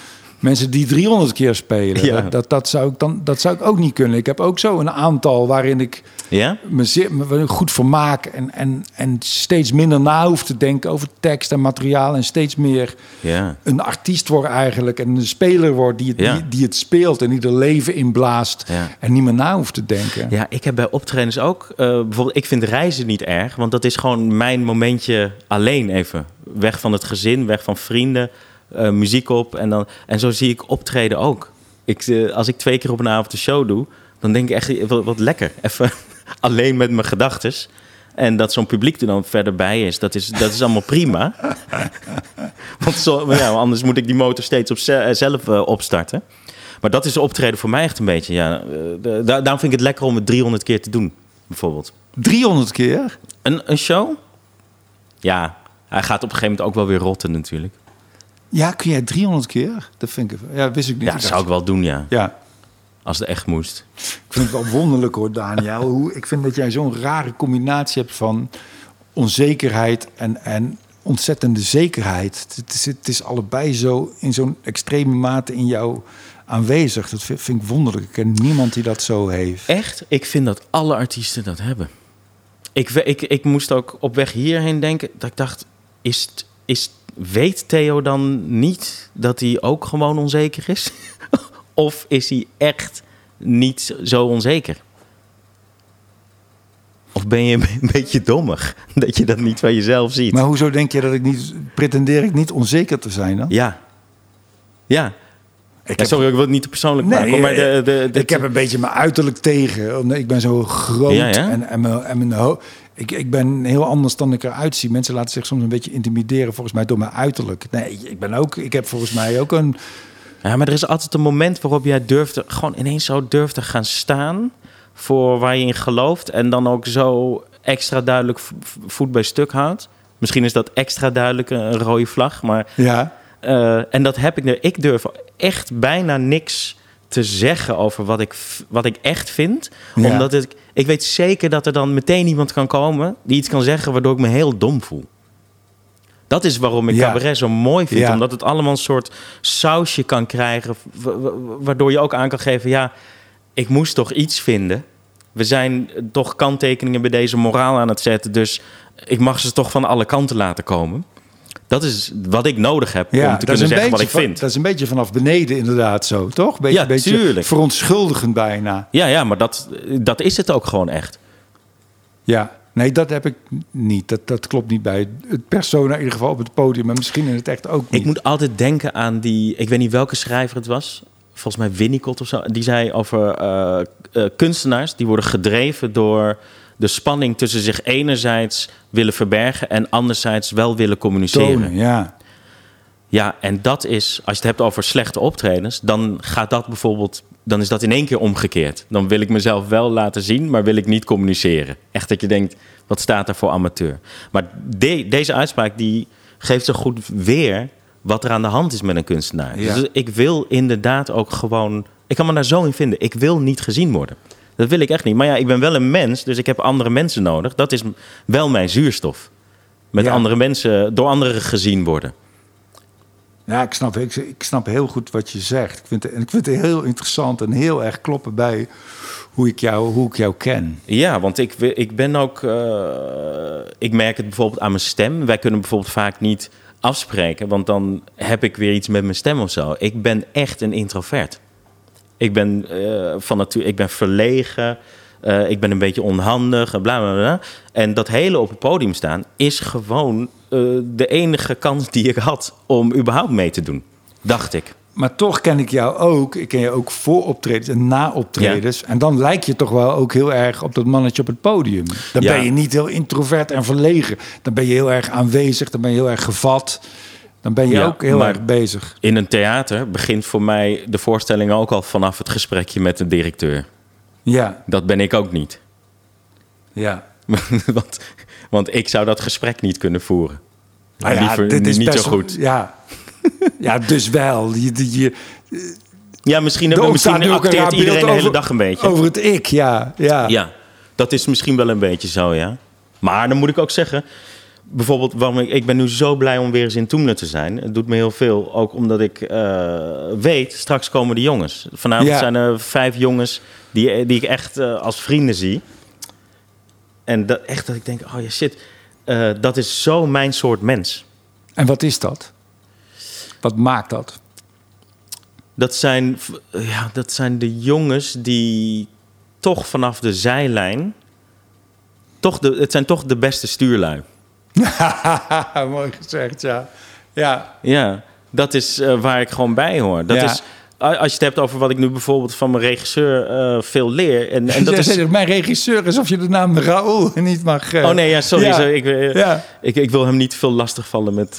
mensen die 300 keer spelen. Ja. Dat, dat, dat zou ik dan, dat zou ik ook niet kunnen. Ik heb ook zo een aantal waarin ik Ja? me, zeer, me goed vermaak en, en, en steeds minder na hoef te denken over tekst en materiaal en steeds meer Ja. een artiest wordt eigenlijk en een speler wordt die het, Ja. die, die het speelt en die er leven in blaast en niet meer na hoeft te denken. Ja, ik heb bij optredens ook... eh, bijvoorbeeld, ik vind reizen niet erg. Want dat is gewoon mijn momentje alleen even. Weg van het gezin, weg van vrienden. Eh, muziek op. En, dan, en zo zie ik optreden ook. Ik, eh, als ik twee keer op een avond een show doe... Dan denk ik echt, wat, wat lekker. Even alleen met mijn gedachten. En dat zo'n publiek er dan verder bij is, dat is, dat is allemaal prima. Want zo, ja, anders moet ik die motor steeds op ze- eh, zelf eh, opstarten. Maar dat is de optreden voor mij echt een beetje. Ja. Eh, de- da- daarom vind ik het lekker om het 300 keer te doen, bijvoorbeeld. 300 keer? Een, een show? Ja, hij gaat op een gegeven moment ook wel weer rotten natuurlijk. Ja, kun jij 300 keer? Dat vind ik... Ja, wist ik niet. Ja, dat zou ik wel doen, ja. Ja, Als het echt moest. ik vind het wel wonderlijk hoor, Daniel. Hoe, ik vind dat jij zo'n rare combinatie hebt van onzekerheid en, en ontzettende zekerheid. Het is, het is allebei zo in zo'n extreme mate in jou aanwezig. Dat vind, vind ik wonderlijk. Ik ken niemand die dat zo heeft. Echt? Ik vind dat alle artiesten dat hebben. Ik, ik, ik moest ook op weg hierheen denken. Dat ik dacht, is, het- is, weet Theo dan niet dat hij ook gewoon onzeker is? of is hij echt niet zo onzeker? Of ben je een beetje dommig dat je dat niet van jezelf ziet? Maar hoezo denk je dat ik niet... Pretendeer ik niet onzeker te zijn dan? Ja. Ja. Ik Ja, sorry, ik wil het niet te persoonlijk maken. Maar de, eh, de, de- ik heb een beetje mijn uiterlijk tegen. Omdat Ik ben zo groot Ja, ja? en, en mijn, en mijn ho- ik, ik ben heel anders dan ik eruit zie. Mensen laten zich soms een beetje intimideren volgens mij door mijn uiterlijk. Nee, ik ben ook. Ik heb volgens mij ook een. Ja, maar er is altijd een moment waarop jij durft, te- gewoon ineens zo durft te gaan staan voor waar je in gelooft en dan ook zo extra duidelijk vo- voet bij stuk houdt. Misschien is dat extra duidelijk een rode vlag, maar Ja, eh, en dat heb ik er. Ik durf echt bijna niks te zeggen over wat ik, wat ik echt vind, Ja. omdat ik ik weet zeker dat er dan meteen iemand kan komen die iets kan zeggen waardoor ik me heel dom voel. Dat is waarom ik Ja. cabaret zo mooi vind. Ja. Omdat het allemaal een soort sausje kan krijgen. wa- wa- Waardoor je ook aan kan geven... ja, ik moest toch iets vinden. We zijn toch kanttekeningen bij deze moraal aan het zetten. Dus ik mag ze toch van alle kanten laten komen. Dat is wat ik nodig heb ja om te kunnen zeggen wat ik van- vind. dat is een beetje vanaf beneden inderdaad zo, toch? Beetje, Ja, beetje tuurlijk. verontschuldigend bijna. Ja, ja, maar dat, dat is het ook gewoon echt. Ja, nee, dat heb ik niet. Dat, dat klopt niet bij het persona in ieder geval op het podium. Maar misschien in het echt ook niet. Ik moet altijd denken aan die... Ik weet niet welke schrijver het was. Volgens mij Winnicott of zo. Die zei over eh, eh, kunstenaars... die worden gedreven door de spanning tussen zich enerzijds willen verbergen... en anderzijds wel willen communiceren. tonen, ja. Ja, en dat is... Als je het hebt over slechte optredens... dan gaat dat bijvoorbeeld... dan is dat in één keer omgekeerd. Dan wil ik mezelf wel laten zien... maar wil ik niet communiceren. Echt dat je denkt... wat staat er voor amateur? Maar de- deze uitspraak die geeft zo goed weer... wat er aan de hand is met een kunstenaar. Ja. Dus ik wil inderdaad ook gewoon... ik kan me daar zo in vinden. Ik wil niet gezien worden. Dat wil ik echt niet. Maar ja, ik ben wel een mens... dus ik heb andere mensen nodig. Dat is wel mijn zuurstof. Met Ja. andere mensen... door anderen gezien worden. Ja, ik snap, ik, ik snap heel goed wat je zegt. Ik vind, het, ik vind het heel interessant en heel erg kloppen bij hoe ik jou, hoe ik jou ken. Ja, want ik, ik ben ook. eh, ik merk het bijvoorbeeld aan mijn stem. Wij kunnen bijvoorbeeld vaak niet afspreken, want dan heb ik weer iets met mijn stem of zo. Ik ben echt een introvert. Ik ben eh, van natuur, ik ben verlegen. eh, ik ben een beetje onhandig en bla bla bla. En dat hele op het podium staan is gewoon eh, de enige kans die ik had om überhaupt mee te doen. Dacht ik. Maar toch ken ik jou ook. Ik ken je ook voor optredens en na optredens. En dan lijk je toch wel ook heel erg op dat mannetje op het podium. Dan Ja. ben je niet heel introvert en verlegen. Dan ben je heel erg aanwezig. Dan ben je heel erg gevat. Dan ben je Ja, ook heel maar- erg bezig. In een theater begint voor mij de voorstelling ook al vanaf het gesprekje met de directeur. Ja, Dat ben ik ook niet. ja. want, want ik zou dat gesprek niet kunnen voeren. Nou ja, Liever dit is niet best zo goed. Ja. ja, dus wel. Je, je, Ja, misschien, misschien ook een acteert iedereen beeld de hele over- dag een beetje. Over het ik, ja. ja. Ja, dat is misschien wel een beetje zo, ja. Maar dan moet ik ook zeggen... Bijvoorbeeld, waarom ik, ik ben nu zo blij om weer eens in Toemler te zijn. Het doet me heel veel, ook omdat ik eh, weet... straks komen de jongens. Vanavond Ja. zijn er vijf jongens die, die ik echt eh, als vrienden zie. En dat, echt dat ik denk, oh ja, shit... eh, dat is zo mijn soort mens. En wat is dat? Wat maakt dat? Dat zijn, ja, dat zijn de jongens die toch vanaf de zijlijn. Toch de, het zijn toch de beste stuurlui. Mooi gezegd, ja. Ja, Ja, dat is eh, waar ik gewoon bij hoor. Dat Ja. is als je het hebt over wat ik nu bijvoorbeeld van mijn regisseur eh, veel leer. En, en dat is. mijn regisseur is of je de naam Raoul niet mag... eh, Oh nee, ja, sorry. Ja. ik, Ja, ik, ik wil hem niet veel lastigvallen met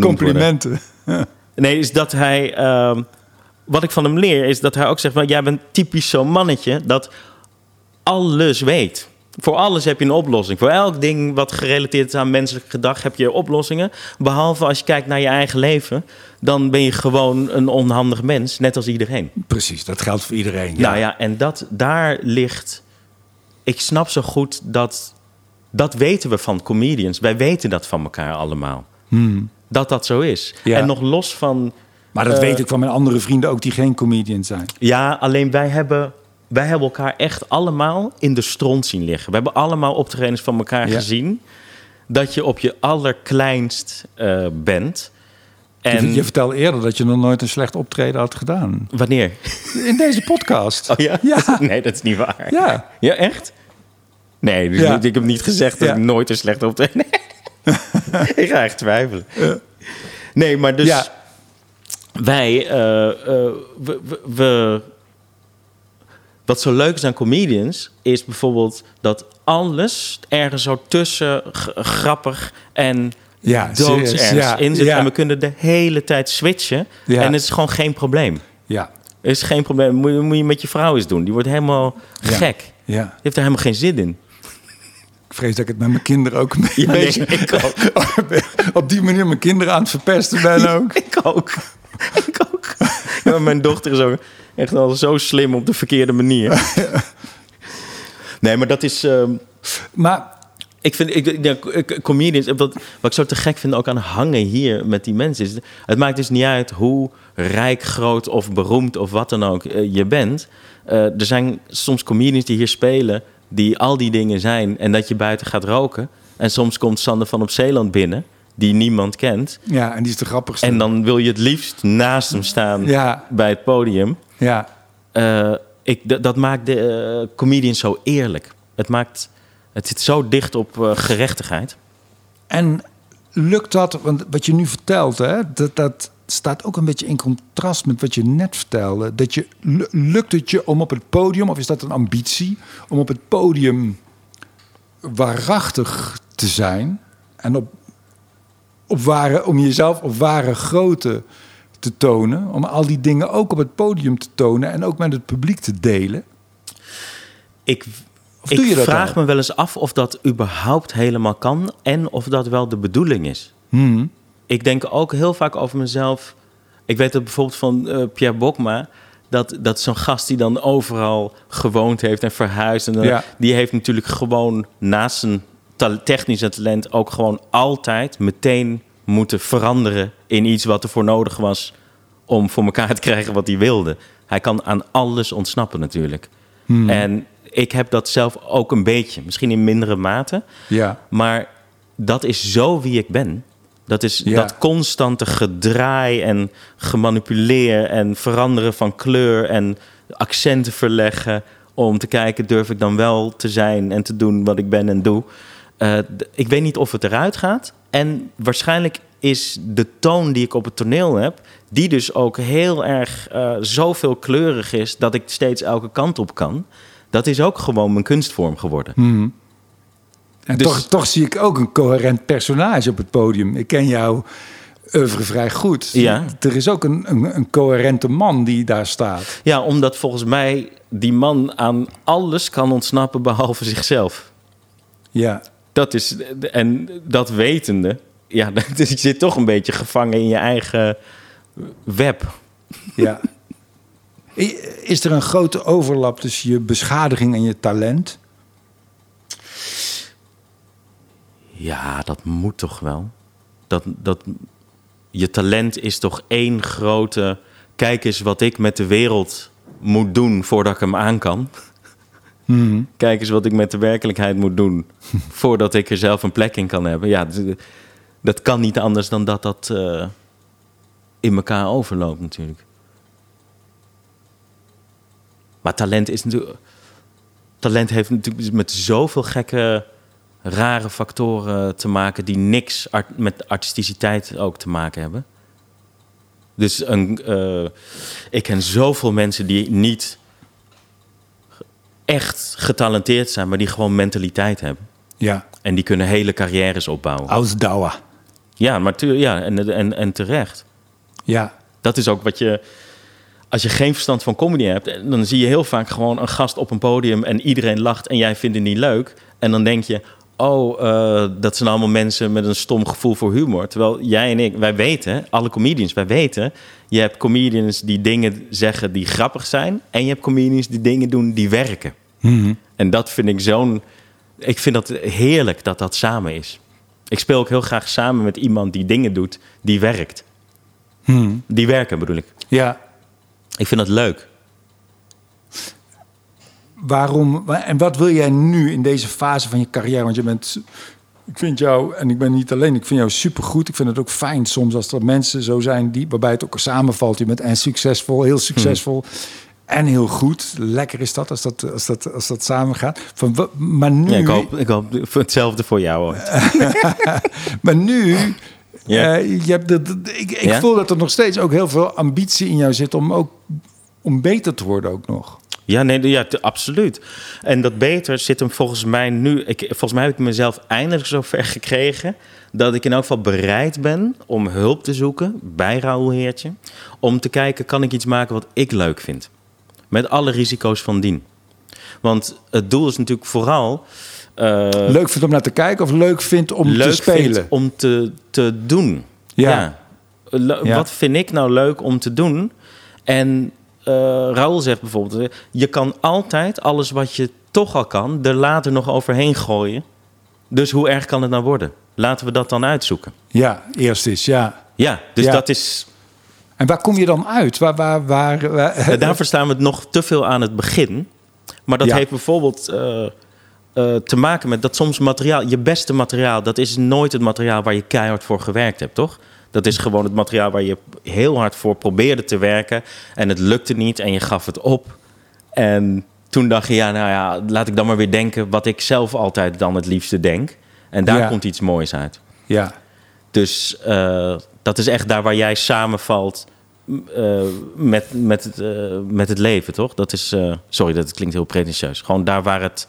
complimenten. Nee, is dat hij. ehm, wat ik van hem leer, is dat hij ook zegt: van, Jij bent typisch zo'n mannetje dat alles weet. Voor alles heb je een oplossing. Voor elk ding wat gerelateerd is aan menselijk gedrag heb je oplossingen. Behalve als je kijkt naar je eigen leven, dan ben je gewoon een onhandig mens, net als iedereen. Precies, dat geldt voor iedereen. Ja. Nou ja, en dat daar ligt. Ik snap zo goed dat. Dat weten we van comedians. Wij weten dat van elkaar allemaal. Dat dat zo is. Hmm. Ja. En nog los van. Maar dat Eh, weet ik van mijn andere vrienden ook die geen comedian zijn. Ja, alleen wij hebben, wij hebben elkaar echt allemaal in de stront zien liggen. We hebben allemaal optredens van elkaar Ja. gezien. Dat je op je allerkleinst eh, bent. En Je, je vertelde eerder dat je nog nooit een slecht optreden had gedaan. wanneer? In deze podcast. Oh ja? Ja. Nee, dat is niet waar. Ja. Ja, echt? Nee, dus Ja. ik heb niet gezegd dat ik nooit een slecht optreden... Nee. ik ga echt twijfelen. Nee, maar dus... Wij... eh, eh, we, we, we- Wat zo leuk is aan comedians... is bijvoorbeeld dat alles ergens zo tussen grappig en Ja, doodsernst ja, in zit. ja. En we kunnen de hele tijd switchen. Ja. En het is gewoon geen probleem. Ja, is geen probleem. Moet je, moet je met je vrouw eens doen. Die wordt helemaal Ja. gek. Die ja. heeft er helemaal geen zin in. Ik vrees dat ik het met mijn kinderen ook een Ja, nee, beetje... ik ook. op die manier mijn kinderen aan het verpesten ben ook. Ik ook. ik ook. Mijn dochter is ook echt al zo slim op de verkeerde manier. nee, maar dat is... ehm, Maar ik vind, ik, ja, comedians, wat, wat ik zo te gek vind ook aan hangen hier met die mensen, is, het maakt dus niet uit hoe rijk, groot of beroemd of wat dan ook eh, je bent. Eh, er zijn soms comedians die hier spelen, die al die dingen zijn en dat je buiten gaat roken. En soms komt Sander van op Zeeland binnen, die niemand kent. ja, en die is de grappigste. En dan wil je het liefst naast hem staan Ja, bij het podium. ja. Eh, ik, dat maakt de eh, comedians zo eerlijk. Het, maakt, het zit zo dicht op eh, gerechtigheid. En lukt dat, want wat je nu vertelt, hè, dat, dat staat ook een beetje in contrast met wat je net vertelde. Dat je, lu- lukt het je om op het podium, of is dat een ambitie, om op het podium waarachtig te zijn en op, op ware, om jezelf op ware grootte te tonen, om al die dingen ook op het podium te tonen en ook met het publiek te delen? Ik, Of ik doe je dat vraag me wel eens af of dat überhaupt helemaal kan en of dat wel de bedoeling is. Hmm. Ik denk ook heel vaak over mezelf. Ik weet dat bijvoorbeeld van eh, Pierre Bokma. Dat, dat is zo'n gast die dan overal gewoond heeft en verhuisd. En dan- Ja. Die heeft natuurlijk gewoon naast zijn technische talent ook gewoon altijd meteen moeten veranderen in iets wat ervoor nodig was om voor elkaar te krijgen wat hij wilde. Hij kan aan alles ontsnappen natuurlijk. En ik heb dat zelf ook een beetje, misschien in mindere mate. Ja, Maar dat is zo wie ik ben. Dat is Ja. dat constante gedraai en gemanipuleer en veranderen van kleur en accenten verleggen om te kijken durf ik dan wel te zijn en te doen wat ik ben en doe. Eh, ik weet niet of het eruit gaat en waarschijnlijk is de toon die ik op het toneel heb, die dus ook heel erg eh zoveel kleurig is dat ik steeds elke kant op kan. Dat is ook gewoon mijn kunstvorm geworden. En Dus- toch, toch zie ik ook een coherent personage op het podium. Ik ken jou oeuvre vrij goed. Ja. Er is ook een, een, een coherente man die daar staat. Ja, omdat volgens mij die man aan alles kan ontsnappen behalve zichzelf. Ja, Dat is, en dat wetende, ja, je zit toch een beetje gevangen in je eigen web. ja. Is er een grote overlap tussen je beschadiging en je talent? Ja, dat moet toch wel. Dat, dat, je talent is toch één grote. Kijk eens wat ik met de wereld moet doen voordat ik hem aan kan. Kijk eens wat ik met de werkelijkheid moet doen voordat ik er zelf een plek in kan hebben. Ja, dat kan niet anders dan dat dat eh, in elkaar overloopt natuurlijk. Maar talent is natuurlijk. Talent heeft natuurlijk met zoveel gekke, rare factoren te maken die niks art- met artisticiteit ook te maken hebben. Dus een, eh, ik ken zoveel mensen die niet echt getalenteerd zijn, maar die gewoon mentaliteit hebben. Ja. En die kunnen hele carrières opbouwen. Ausdauer. Ja, maar tu- ja, en, en, en terecht. Ja. Dat is ook wat je. Als je geen verstand van comedy hebt, dan zie je heel vaak gewoon een gast op een podium en iedereen lacht en jij vindt het niet leuk. En dan denk je, oh, eh, dat zijn allemaal mensen met een stom gevoel voor humor. Terwijl jij en ik, wij weten, alle comedians, wij weten, je hebt comedians die dingen zeggen die grappig zijn en je hebt comedians die dingen doen die werken. En dat vind ik zo'n. Ik vind dat heerlijk dat dat samen is. Ik speel ook heel graag samen met iemand die dingen doet die werkt. Die werken bedoel ik. Ja. Ik vind dat leuk. Waarom en wat wil jij nu in deze fase van je carrière? Want je bent, ik vind jou, en ik ben niet alleen, ik vind jou supergoed. Ik vind het ook fijn soms als er mensen zo zijn die, waarbij het ook samenvalt. Je bent en succesvol, heel succesvol. En heel goed. Lekker is dat als dat, als dat, als dat samen gaat. Van, maar nu, Ja, ik, hoop, ik hoop voor hetzelfde voor jou hoor. maar nu eh, je hebt de- ik ik voel dat er nog steeds ook heel veel ambitie in jou zit om ook om beter te worden ook nog. Ja, nee, ja, absoluut. En dat beter zit hem volgens mij nu. Ik, volgens mij heb ik mezelf eindelijk zover gekregen. dat ik in elk geval bereid ben om hulp te zoeken bij Raoul Heertje. Om te kijken, kan ik iets maken wat ik leuk vind? Met alle risico's van dien. Want het doel is natuurlijk vooral. eh, Leuk vindt om naar te kijken of leuk vindt om leuk te spelen. om te, te doen. Ja. Le- Ja. Wat vind ik nou leuk om te doen? En Raoul zegt bijvoorbeeld... eh, je kan altijd alles wat je toch al kan... er later nog overheen gooien. Dus hoe erg kan het nou worden? Laten we dat dan uitzoeken. Ja, eerst is ja. Ja, dus Ja. dat is... En waar kom je dan uit? Waar, waar, waar, waar- eh, daarvoor staan we nog te veel aan het begin. Maar dat Ja. heeft bijvoorbeeld eh, eh, te maken met dat soms materiaal... je beste materiaal, dat is nooit het materiaal... waar je keihard voor gewerkt hebt, toch? Dat is gewoon het materiaal waar je heel hard voor probeerde te werken... en het lukte niet en je gaf het op. En toen dacht je, ja, nou ja, laat ik dan maar weer denken... wat ik zelf altijd dan het liefste denk. En daar Ja. komt iets moois uit. ja. Dus eh, dat is echt daar waar jij samenvalt eh, met, met, het, eh, met het leven, toch? Dat is, sorry, dat klinkt heel pretentieus. Gewoon daar waar het,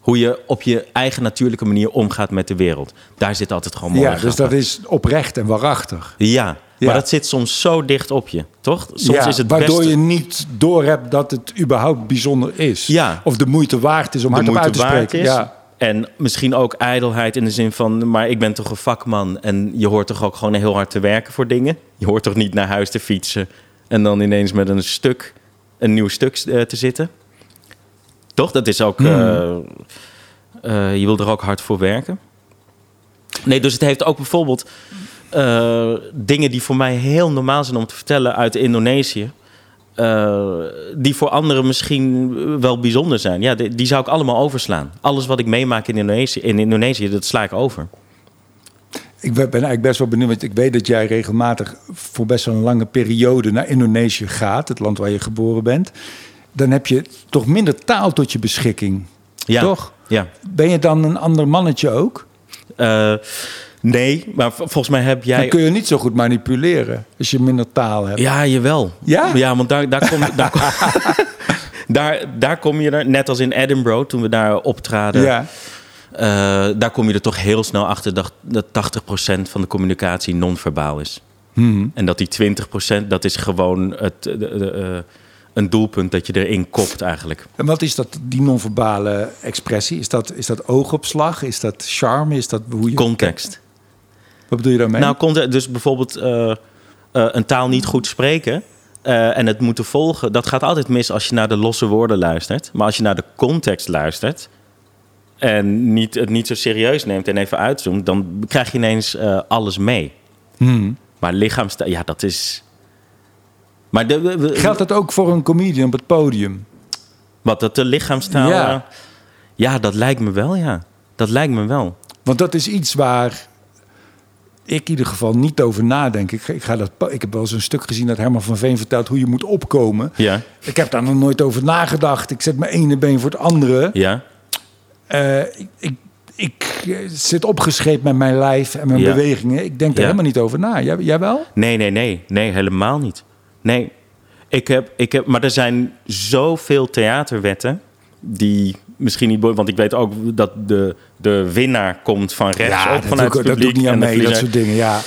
hoe je op je eigen natuurlijke manier omgaat met de wereld. Daar zit altijd gewoon mooi ja, dus dat is oprecht en waarachtig. Ja, Ja. maar dat zit soms zo dicht op je, toch? Soms ja, is het waardoor beste... je niet doorhebt dat het überhaupt bijzonder is. Ja. Of de moeite waard is om hardop uit te spreken. is. Ja. En misschien ook ijdelheid in de zin van... maar ik ben toch een vakman en je hoort toch ook gewoon heel hard te werken voor dingen? Je hoort toch niet naar huis te fietsen... en dan ineens met een stuk, een nieuw stuk eh, te zitten? Toch? Dat is ook... Hmm. eh, eh, je wil er ook hard voor werken. Nee, dus het heeft ook bijvoorbeeld... eh, dingen die voor mij heel normaal zijn om te vertellen uit Indonesië... die voor anderen misschien wel bijzonder zijn. Ja, die, die zou ik allemaal overslaan. Alles wat ik meemaak in Indonesië, in Indonesië dat sla ik over. Ik ben ben eigenlijk best wel benieuwd, want ik weet dat jij regelmatig voor best wel een lange periode naar Indonesië gaat, het land waar je geboren bent. Dan heb je toch minder taal tot je beschikking. Ja. Toch? Ja. Ben je dan een ander mannetje ook? Eh, nee, maar volgens mij heb jij... Dan kun je niet zo goed manipuleren als je minder taal hebt. Ja, jawel. Ja? Ja, want daar, daar, kom, daar, kom, daar, daar kom je er, net als in Edinburgh, toen we daar optraden... Ja. eh, daar kom je er toch heel snel achter dat, dat 80% van de communicatie non-verbaal is. Mhm. En dat die 20% dat is gewoon het, de, de, eh, een doelpunt dat je erin kopt eigenlijk. En wat is dat, die non-verbale expressie? Is dat, is dat oogopslag? Is dat charme? Is dat hoe je... Context. Wat bedoel je daarmee? Nou, context, dus bijvoorbeeld eh, eh, een taal niet goed spreken eh, en het moeten volgen, dat gaat altijd mis als je naar de losse woorden luistert. Maar als je naar de context luistert en niet, het niet zo serieus neemt en even uitzoomt, dan krijg je ineens alles mee. Hmm. Maar lichaamstaal, ja, dat is. Maar de, Geldt dat ook voor een comedian op het podium? wat dat de lichaamstaal. Ja. Ja. ja, dat lijkt me wel, ja. Dat lijkt me wel. Want dat is iets waar ik in ieder geval niet over nadenk. Ik, ik, ga dat, ik heb wel eens een stuk gezien dat Herman van Veen vertelt hoe je moet opkomen. Ja, Ik heb daar nog nooit over nagedacht. Ik zet mijn ene been voor het andere. ja. Eh, ik, ik, ik eh, zit opgeschreven met mijn lijf en mijn Ja. bewegingen. Ik denk er Ja. helemaal niet over na. Jij, jij wel? Nee, nee, nee. Nee, helemaal niet. Nee. Ik heb, ik heb, maar er zijn zoveel theaterwetten die misschien niet... Want ik weet ook dat de, de winnaar komt van rechts ja, op dat vanuit doe, ik, het dat publiek. ik niet aan mee, dat soort dingen. Ja,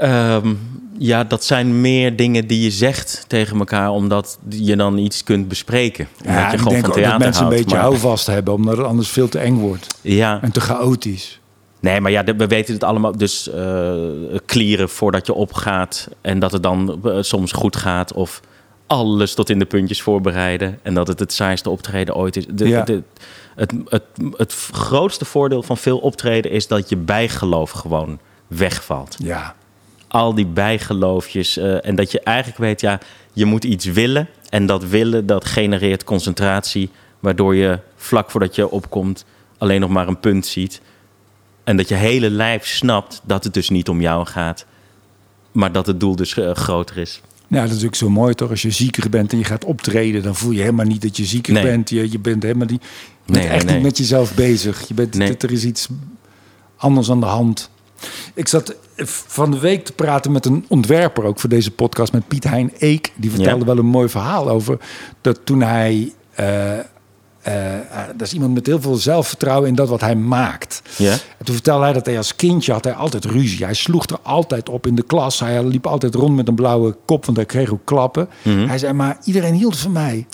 Ehm, ja, dat zijn meer dingen die je zegt tegen elkaar... omdat je dan iets kunt bespreken. Ja je ik gewoon denk van ook dat mensen een beetje maar- houvast hebben, omdat het anders veel te eng wordt Ja, en te chaotisch. Nee, maar ja, we weten het allemaal. Dus eh klieren voordat je opgaat. En dat het dan eh, soms goed gaat. Of alles tot in de puntjes voorbereiden. En dat het het saaiste optreden ooit is. De, Ja. de, het, het, het grootste voordeel van veel optreden is dat je bijgeloof gewoon wegvalt. Ja, Al die bijgeloofjes. eh, en dat je eigenlijk weet, ja, je moet iets willen. En dat willen, dat genereert concentratie. Waardoor je vlak voordat je opkomt alleen nog maar een punt ziet. En dat je hele lijf snapt dat het dus niet om jou gaat. Maar dat het doel dus eh, groter is. Ja, dat is ook zo mooi toch? Als je zieker bent en je gaat optreden, dan voel je helemaal niet dat je zieker Nee. bent. Je, je bent helemaal niet, je bent Nee, echt nee. niet met jezelf bezig. Je bent. Er is iets anders aan de hand. Ik zat van de week te praten met een ontwerper, ook voor deze podcast, met Piet Hein Eek. Die vertelde Ja. wel een mooi verhaal over dat toen hij. eh, eh, eh, dat is iemand met heel veel zelfvertrouwen in dat wat hij maakt. En toen vertelde hij dat hij als kindje had hij altijd ruzie. Hij sloeg er altijd op in de klas. Hij liep altijd rond met een blauwe kop, want hij kreeg ook klappen. Mhm. Hij zei, maar iedereen hield van mij.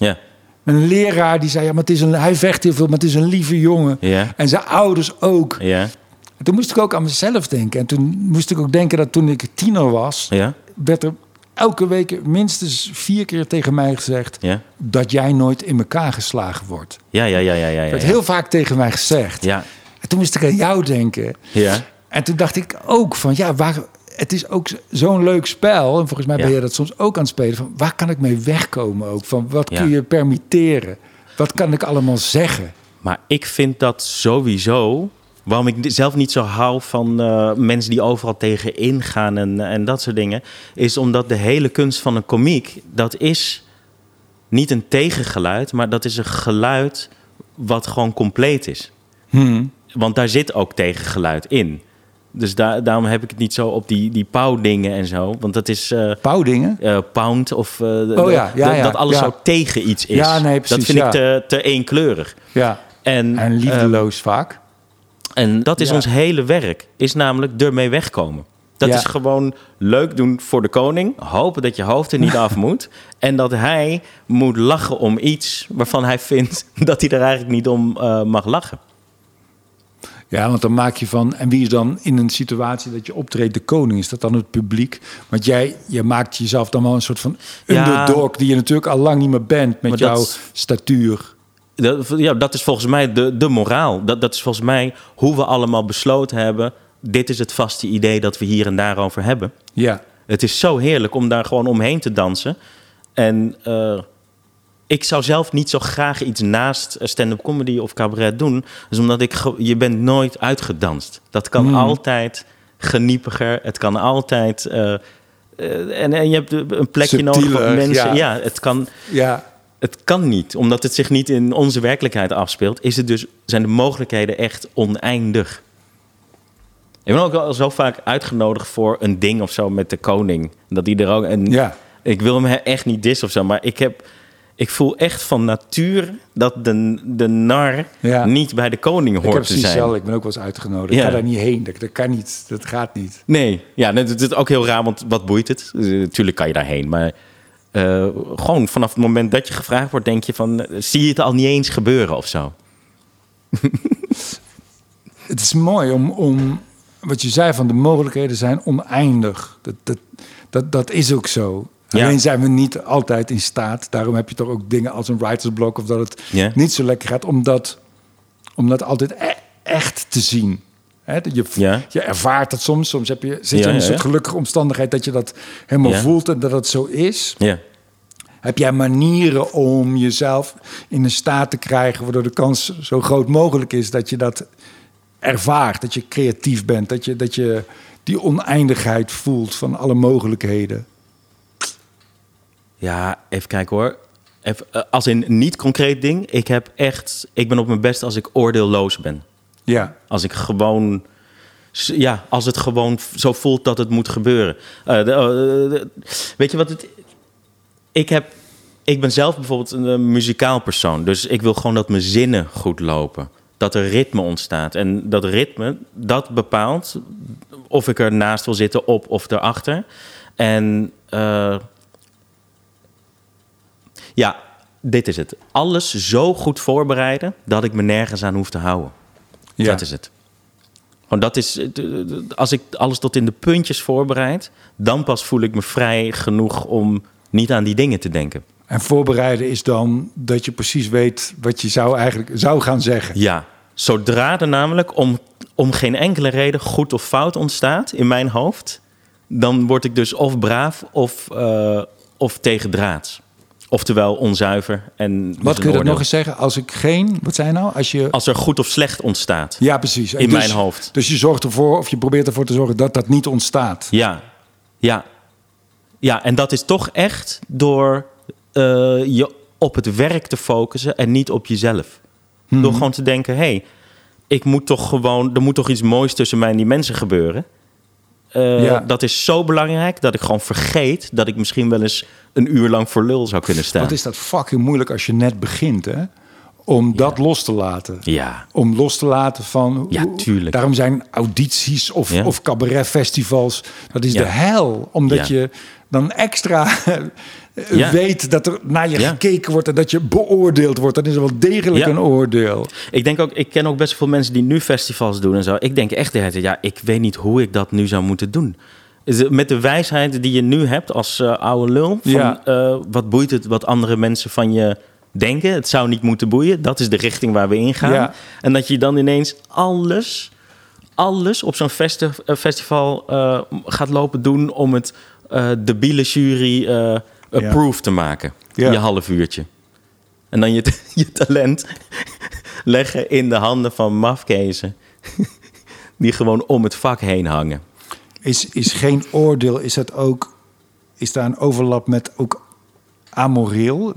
En een leraar die zei, ja, maar het is een, hij vecht heel veel, maar het is een lieve jongen. En zijn ouders ook. En toen moest ik ook aan mezelf denken. En toen moest ik ook denken dat toen ik tiener was, werd er elke week minstens vier keer tegen mij gezegd Ja. dat jij nooit in elkaar geslagen wordt. Ja, ja, ja, ja, ja. Werd heel vaak tegen mij gezegd. Ja. En toen moest ik aan jou denken. Ja. En toen dacht ik ook van, ja, waar, het is ook zo'n leuk spel. En volgens mij ben je dat soms ook aan het spelen. Van, waar kan ik mee wegkomen ook? Van, wat kun je permitteren? Wat kan ik allemaal zeggen? Maar ik vind dat sowieso. Waarom ik zelf niet zo hou van eh, mensen die overal tegen ingaan en, en dat soort dingen. Is omdat de hele kunst van een komiek. dat is niet een tegengeluid. maar dat is een geluid wat gewoon compleet is. Want daar zit ook tegengeluid in. Dus daar, daarom heb ik het niet zo op die, die pauwdingen en zo. Want dat is. eh, Pauwdingen? eh, pound of Oh ja, ja, dat, ja, dat alles zo tegen iets is. Ja, nee, dat precies, vind ja. ik te, te eenkleurig. Ja. En, En liefdeloos vaak. En dat is Ja. ons hele werk, is namelijk ermee wegkomen. Dat Ja. is gewoon leuk doen voor de koning. Hopen dat je hoofd er niet af moet. En dat hij moet lachen om iets waarvan hij vindt dat hij er eigenlijk niet om eh, mag lachen. Ja, want dan maak je van... En wie is dan in een situatie dat je optreedt de koning? Is dat dan het publiek? Want jij je maakt jezelf dan wel een soort van Ja. underdog... die je natuurlijk al lang niet meer bent met jouw statuur. Dat, ja, dat is volgens mij de, de moraal. Dat, dat is volgens mij hoe we allemaal besloten hebben. Dit is het vaste idee dat we hier en daar over hebben. Ja. Het is zo heerlijk om daar gewoon omheen te dansen. En eh, ik zou zelf niet zo graag iets naast stand-up comedy of cabaret doen. Dus omdat ik, je bent nooit uitgedanst. Dat kan Hmm. altijd geniepiger. Het kan altijd... eh, eh, en, en je hebt een plekje nodig voor mensen. ja. Ja, het kan... Ja, Het kan niet, omdat het zich niet in onze werkelijkheid afspeelt. Is het dus, zijn de mogelijkheden echt oneindig. Ik ben ook al zo vaak uitgenodigd voor een ding of zo met de koning. Dat die er ook. En ja. Ik wil hem echt niet dissen of zo, maar ik, heb, ik voel echt van natuur dat de, de nar Ja. niet bij de koning Ik heb hoort te precies zijn. zelf, ik ben ook wel eens uitgenodigd. Ik Ja. ga daar niet heen. Dat, dat kan niet. Dat gaat niet. Nee, ja, dat is ook heel raar, want wat boeit het? Natuurlijk kan je daarheen, maar eh, gewoon vanaf het moment dat je gevraagd wordt, denk je van, eh, zie je het al niet eens gebeuren of zo? Het is mooi om, om wat je zei van de mogelijkheden zijn oneindig. Dat, dat, dat, dat is ook zo. Ja. Alleen zijn we niet altijd in staat. Daarom heb je toch ook dingen als een writer's block of dat het Ja. niet zo lekker gaat om dat, om dat altijd e- echt te zien. Je, Ja. je ervaart dat soms. Soms heb je, zit je Ja, in een soort gelukkige omstandigheid dat je dat helemaal voelt en dat het zo is. Ja. Heb jij manieren om jezelf in een staat te krijgen waardoor de kans zo groot mogelijk is dat je dat ervaart, dat je creatief bent, dat je, dat je die oneindigheid voelt van alle mogelijkheden? Ja, even kijken hoor. Even, eh, als in niet concreet ding. Ik heb echt. Ik ben op mijn best als ik oordeelloos ben. Ja. Als ik gewoon. Ja, als het gewoon zo voelt dat het moet gebeuren. Eh, eh, weet je wat het. Ik, heb, ik ben zelf bijvoorbeeld een muzikaal persoon. Dus ik wil gewoon dat mijn zinnen goed lopen. Dat er ritme ontstaat. En dat ritme, dat bepaalt of ik ernaast wil zitten, op of erachter. En eh, ja, dit is het. Alles zo goed voorbereiden dat ik me nergens aan hoef te houden. Ja. Dat is het. Gewoon dat is, als ik alles tot in de puntjes voorbereid, dan pas voel ik me vrij genoeg om niet aan die dingen te denken. En voorbereiden is dan dat je precies weet wat je zou eigenlijk zou gaan zeggen. Ja, zodra er namelijk om, om geen enkele reden goed of fout ontstaat in mijn hoofd, dan word ik dus of braaf of, eh of tegendraads. Oftewel onzuiver. En Wat kun je dat nog eens zeggen? Als ik geen, wat zei je nou? Als je, Als er goed of slecht ontstaat. ja, precies. En in dus- mijn hoofd. Dus je zorgt ervoor, of je probeert ervoor te zorgen dat dat niet ontstaat. Ja, ja. Ja, en dat is toch echt door eh, je op het werk te focussen en niet op jezelf. Mhm. Door gewoon te denken, hé, hey, ik moet toch gewoon, er moet toch iets moois tussen mij en die mensen gebeuren. Eh, Ja. Dat is zo belangrijk dat ik gewoon vergeet dat ik misschien wel eens een uur lang voor lul zou kunnen staan. Wat is dat fucking moeilijk als je net begint, hè? Om dat los te laten. Ja, Om los te laten van... Ja, tuurlijk. Daarom zijn audities of, Ja. of cabaretfestivals... dat is de hel. Omdat je dan extra Ja. weet dat er naar je Ja. gekeken wordt... en dat je beoordeeld wordt. Dan is er wel degelijk Ja. een oordeel. Ik denk ook, ik ken ook best veel mensen die nu festivals doen en zo. Ik denk echt de hele tijd, ja, ik weet niet hoe ik dat nu zou moeten doen. Met de wijsheid die je nu hebt als eh, oude lul, van, eh, wat boeit het wat andere mensen van je denken? Het zou niet moeten boeien. Dat is de richting waar we in gaan. Ja. En dat je dan ineens alles, alles op zo'n festi- eh, festival eh, gaat lopen doen om het eh debiele jury eh approved te maken. Je half uurtje. En dan je, je talent leggen in de handen van mafkezen. Die gewoon om het vak heen hangen. Is, is geen oordeel, is dat ook... Is daar een overlap met ook amoreel?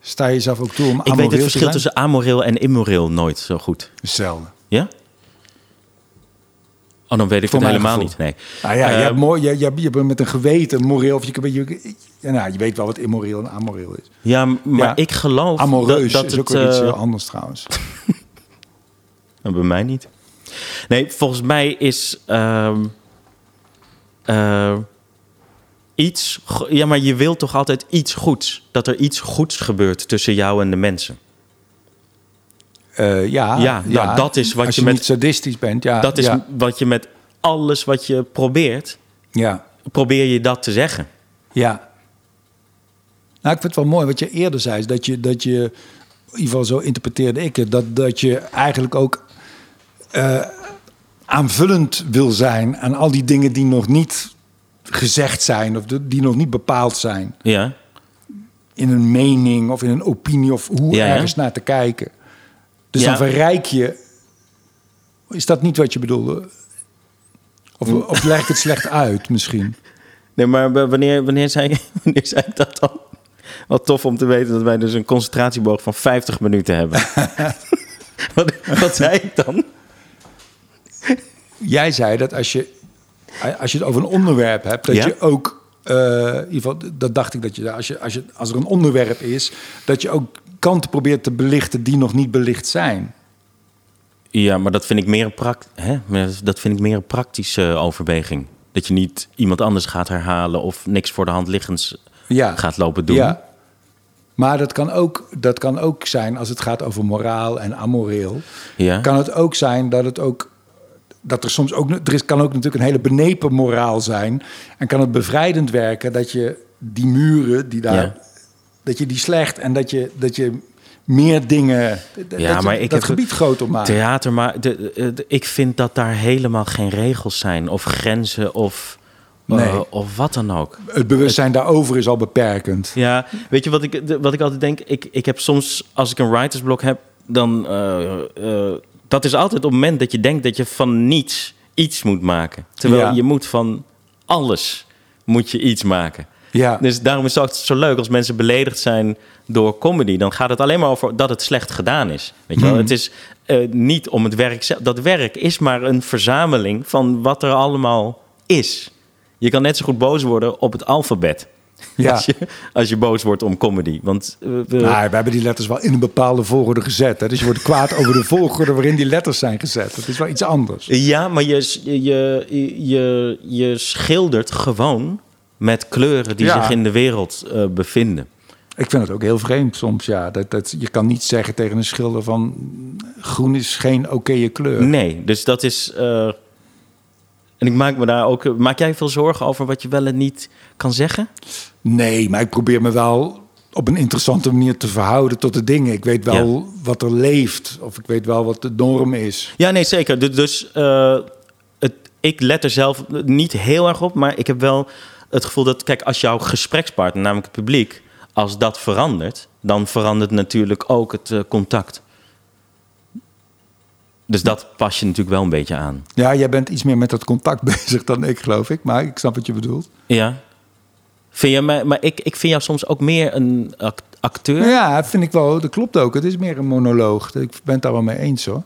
Sta je jezelf ook toe om Ik amoreel weet het te verschil tussen amoreel en immoreel nooit zo goed. Hetzelfde. Ja? Oh, dan weet ik Voor het helemaal gevoel. niet. Nee. Nou ja, je, Eh, hebt mooi, je, je, je bent met een geweten moreel. Of je, je, je, nou, je weet wel wat immoreel en amoreel is. ja, maar Ja. ik geloof Amoreus dat, dat is ook het... iets eh, heel anders trouwens. Nou, bij mij niet. Nee, volgens mij is ehm, eh, iets. Ja, maar je wilt toch altijd iets goeds? Dat er iets goeds gebeurt tussen jou en de mensen. Eh, ja, Ja, nou, dat is wat als je je met- niet sadistisch bent. Ja, dat is ja, wat je met alles wat je probeert, ja, probeer je dat te zeggen. ja. Nou, ik vind het wel mooi wat je eerder zei. Dat je, dat je, in ieder geval zo interpreteerde ik het, dat, dat je eigenlijk ook eh, aanvullend wil zijn aan al die dingen die nog niet gezegd zijn of die nog niet bepaald zijn. Ja, in een mening of in een opinie of hoe Ja, ja. ergens naar te kijken. Dus Ja. dan verrijk je. Is dat niet wat je bedoelde? Of, of leg ik het slecht uit misschien? nee, maar wanneer, wanneer, zei wanneer zei ik dat dan? Wat tof om te weten dat wij dus een concentratieboog van 50 minuten hebben. wat, wat zei ik dan? Jij zei dat als je, als je het over een onderwerp hebt, dat Ja. je ook. eh, in ieder geval, dat dacht ik dat je, als, je, als, je, als er een onderwerp is, dat je ook kanten probeert te belichten die nog niet belicht zijn. Ja, maar dat vind ik meer een, pract hè? Dat vind ik meer een praktische overweging. Dat je niet iemand anders gaat herhalen of niks voor de hand liggens Ja. gaat lopen doen. Ja. Maar dat kan, ook, dat kan ook zijn als het gaat over moraal en amoreel. Ja. Kan het ook zijn dat het ook. Dat er soms ook. Er is, kan ook natuurlijk een hele benepen moraal zijn. En kan het bevrijdend werken dat je die muren die daar. Dat je die slecht en dat je, dat je meer dingen. dat Ja, je maar ik dat heb- gebied groter maakt. Theater, maar de, de- de- ik vind dat daar helemaal geen regels zijn of grenzen of, eh, Nee. of wat dan ook. Het bewustzijn daarover is al beperkend. Ja, weet je wat ik, wat ik altijd denk? Ik, ik heb soms, als ik een writersblok heb, dan... eh, dat is altijd op het moment dat je denkt dat je van niets iets moet maken. Terwijl Ja. je moet van alles moet je iets maken. Ja. Dus daarom is het altijd zo leuk als mensen beledigd zijn door comedy. Dan gaat het alleen maar over dat het slecht gedaan is. Weet je wel? Hmm. Het is eh, niet om het werk zelf. Dat werk is maar een verzameling van wat er allemaal is. Je kan net zo goed boos worden op het alfabet. Ja. Als, je, als je boos wordt om comedy. Want eh, we, Maar we hebben die letters wel in een bepaalde volgorde gezet. Hè? Dus je wordt kwaad over de volgorde waarin die letters zijn gezet. Dat is wel iets anders. Ja, maar je, je, je, je schildert gewoon met kleuren die Ja. zich in de wereld eh, bevinden. Ik vind het ook heel vreemd soms. Ja, dat, dat, je kan niet zeggen tegen een schilder van groen is geen oké kleur. Nee, dus dat is. eh, en ik maak me daar ook. Maak jij veel zorgen over wat je wel en niet kan zeggen? Nee, maar ik probeer me wel op een interessante manier te verhouden tot de dingen. Ik weet wel wat er leeft. Of ik weet wel wat de norm is. Ja, nee, zeker. Du- Dus eh, het, ik let er zelf niet heel erg op, maar ik heb wel het gevoel dat, kijk, als jouw gesprekspartner, namelijk het publiek, als dat verandert, dan verandert natuurlijk ook het eh, contact. Dus dat pas je natuurlijk wel een beetje aan. Ja, jij bent iets meer met dat contact bezig dan ik, geloof ik. Maar ik snap wat je bedoelt. Ja. Vind je mij, maar ik, ik vind jou soms ook meer een act- acteur. Ja, vind ik wel. Dat klopt ook. Het is meer een monoloog. Ik ben het daar wel mee eens hoor.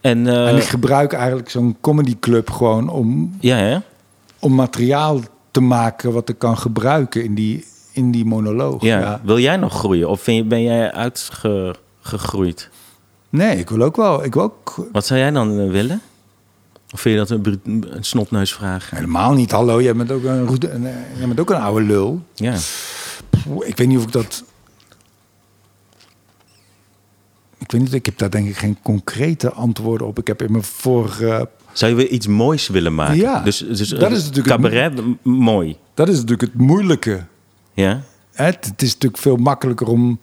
En, eh, en ik gebruik eigenlijk zo'n comedyclub gewoon om, ja, hè? om materiaal te maken wat ik kan gebruiken in die, in die monoloog. Ja. Wil jij nog groeien of vind je, ben jij uitgegroeid? Nee, ik wil ook wel. Ik wil ook Wat zou jij dan eh, willen? Of vind je dat een, een snotneusvraag? helemaal niet. Hallo, jij bent ook een, een, jij bent ook een oude lul. Ja. Ik weet niet of ik dat. Ik weet niet, ik heb daar denk ik geen concrete antwoorden op. Ik heb in mijn vorige. Zou je weer iets moois willen maken? Ja, dus, dus dat is natuurlijk cabaret, mooi. Dat is natuurlijk het moeilijke. Ja? Het, het is natuurlijk veel makkelijker om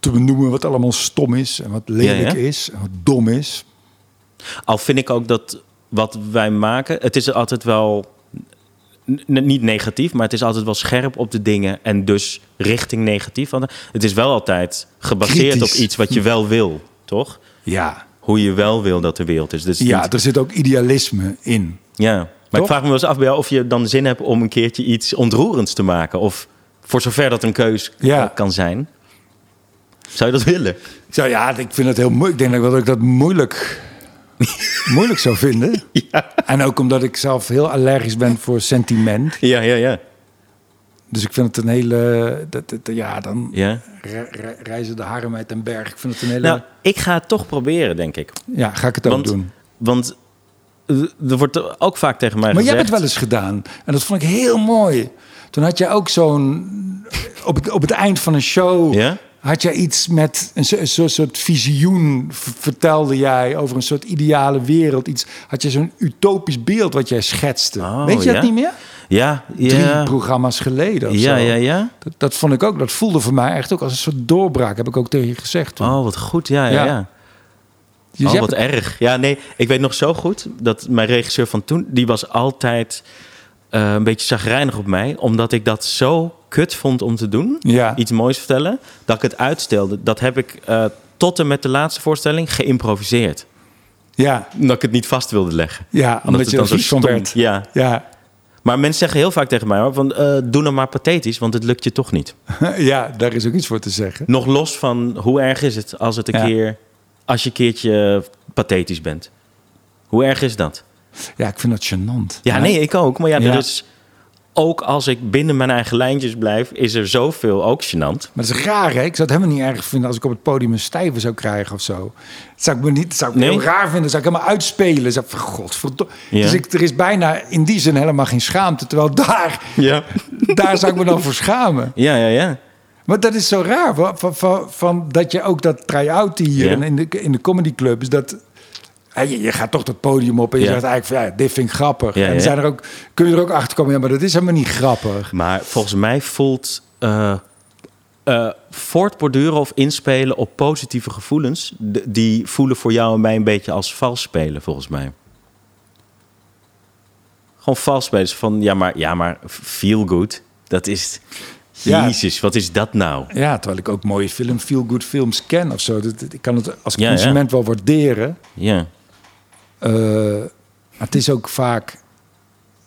te benoemen wat allemaal stom is en wat lelijk Ja, ja. is en wat dom is. Al vind ik ook dat wat wij maken, het is altijd wel niet negatief, maar het is altijd wel scherp op de dingen en dus richting negatief. Want het is wel altijd gebaseerd Kritisch. op iets wat je wel wil, toch? Ja, Hoe je wel wil dat de wereld is. Dus ja niet- er zit ook idealisme in. ja. Maar Toch? ik vraag me wel eens af bij jou of je dan zin hebt om een keertje iets ontroerends te maken. Of voor zover dat een keus Ja. kan zijn. Zou je dat willen? Zo, ja, ik vind het heel moeilijk. Ik denk dat ik dat moeilijk, moeilijk zou vinden. Ja. En ook omdat ik zelf heel allergisch ben voor sentiment. Ja, ja, ja. Dus ik vind het een hele... Dat, dat- ja, dan ja. re- re- reizen de haren uit den berg. Ik vind het een hele... Nou, ik ga het toch proberen, denk ik. ja, ga ik het ook Want, doen. want er wordt ook vaak tegen mij Maar jij gezegd... hebt het wel eens gedaan. En dat vond ik heel mooi. Toen had jij ook zo'n... Op het, op het eind van een show... Ja? had jij iets met een, so- een soort, visioen... vertelde jij over een soort ideale wereld. Iets, had je zo'n utopisch beeld wat jij schetste. Oh, Weet je ja? dat niet meer? Ja, Drie ja. programma's geleden of Ja, zo. ja, ja. Dat, dat vond ik ook. Dat voelde voor mij echt ook als een soort doorbraak. Heb ik ook tegen je gezegd toen. Oh, wat goed. Ja, ja, Ja. ja. Dus oh, wat hebt- erg. Ja, nee, ik weet nog zo goed dat mijn regisseur van toen... die was altijd eh, een beetje zagrijnig op mij... omdat ik dat zo kut vond om te doen. Ja. Iets moois vertellen. Dat ik het uitstelde. Dat heb ik eh, tot en met de laatste voorstelling geïmproviseerd. ja, Omdat ik het niet vast wilde leggen. ja, omdat, het je dan zo stom- werd. Ja. Ja, Maar mensen zeggen heel vaak tegen mij... Hoor, van, eh, doe nou maar pathetisch, want het lukt je toch niet. ja, daar is ook iets voor te zeggen. Nog los van hoe erg is het als het een Ja. keer... als je een keertje pathetisch bent. Hoe erg is dat? Ja, ik vind dat gênant. Ja, nee, ik ook. Maar ja, Ja. er is... Ook als ik binnen mijn eigen lijntjes blijf... is er zoveel ook gênant. Maar dat is raar, hè? Ik zou het helemaal niet erg vinden als ik op het podium een stijve zou krijgen of zo. Dat zou ik me niet, zou ik Nee? heel raar vinden. Zou ik helemaal uitspelen. Zou ik van, godverdomme. Ja. Dus ik, er is bijna in die zin helemaal geen schaamte. Terwijl daar, Ja. daar zou ik me dan voor schamen. Ja, ja, ja. Maar dat is zo raar. Van, van, van, dat je ook dat try-out hier Ja. in, in de, in de comedyclub is dat... Je, je gaat toch dat podium op en je Ja. zegt eigenlijk van ja, dit vind ik grappig. Ja, en ja. Zijn er ook, kun je er ook achter komen, ja, maar dat is helemaal niet grappig. Maar volgens mij voelt... eh eh, voortborduren of inspelen op positieve gevoelens... die voelen voor jou en mij een beetje als vals spelen, volgens mij. Gewoon vals spelen. Van, ja, maar, ja, maar feel good, dat is... Ja. Jezus, wat is dat nou? Ja, terwijl ik ook mooie film, feel-good films ken of zo. Ik kan het als Ja, consument wel waarderen. Ja. Eh, het is ook vaak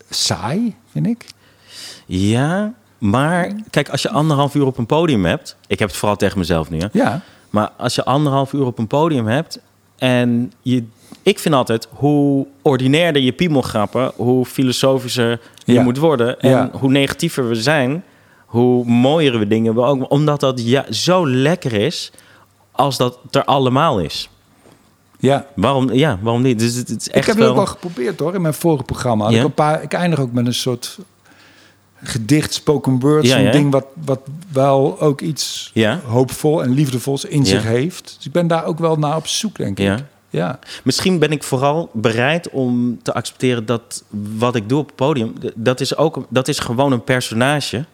saai, vind ik. Ja, Maar kijk, als je anderhalf uur op een podium hebt... Ik heb het vooral tegen mezelf nu, hè? Ja, Maar als je anderhalf uur op een podium hebt en je, ik vind altijd hoe ordinairder je piemelgrappen, hoe filosofischer je Ja. moet worden en Ja. hoe negatiever we zijn, hoe mooiere we dingen we ook, omdat dat ja, zo lekker is als dat er allemaal is. Ja. Waarom, ja, waarom niet? Dus het, het is echt ik heb het wel... ook wel geprobeerd hoor, in mijn vorige programma. Ja? Ik, een paar, ik eindig ook met een soort gedicht, spoken word. Ja, Zo'n ja. ding wat, wat wel ook iets hoopvol en liefdevols in zich heeft. Dus ik ben daar ook wel naar op zoek, denk ik. Ja. Misschien ben ik vooral bereid om te accepteren dat wat ik doe op het podium, dat is ook dat is gewoon een personage.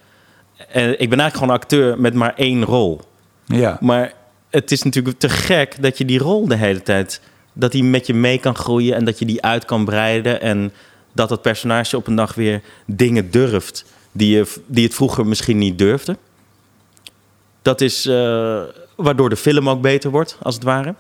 En ik ben eigenlijk gewoon een acteur met maar één rol. ja. Maar het is natuurlijk te gek dat je die rol de hele tijd, dat die met je mee kan groeien en dat je die uit kan breiden en dat dat personage op een dag weer dingen durft die, je, die het vroeger misschien niet durfde. Dat is eh, waardoor de film ook beter wordt, als het ware.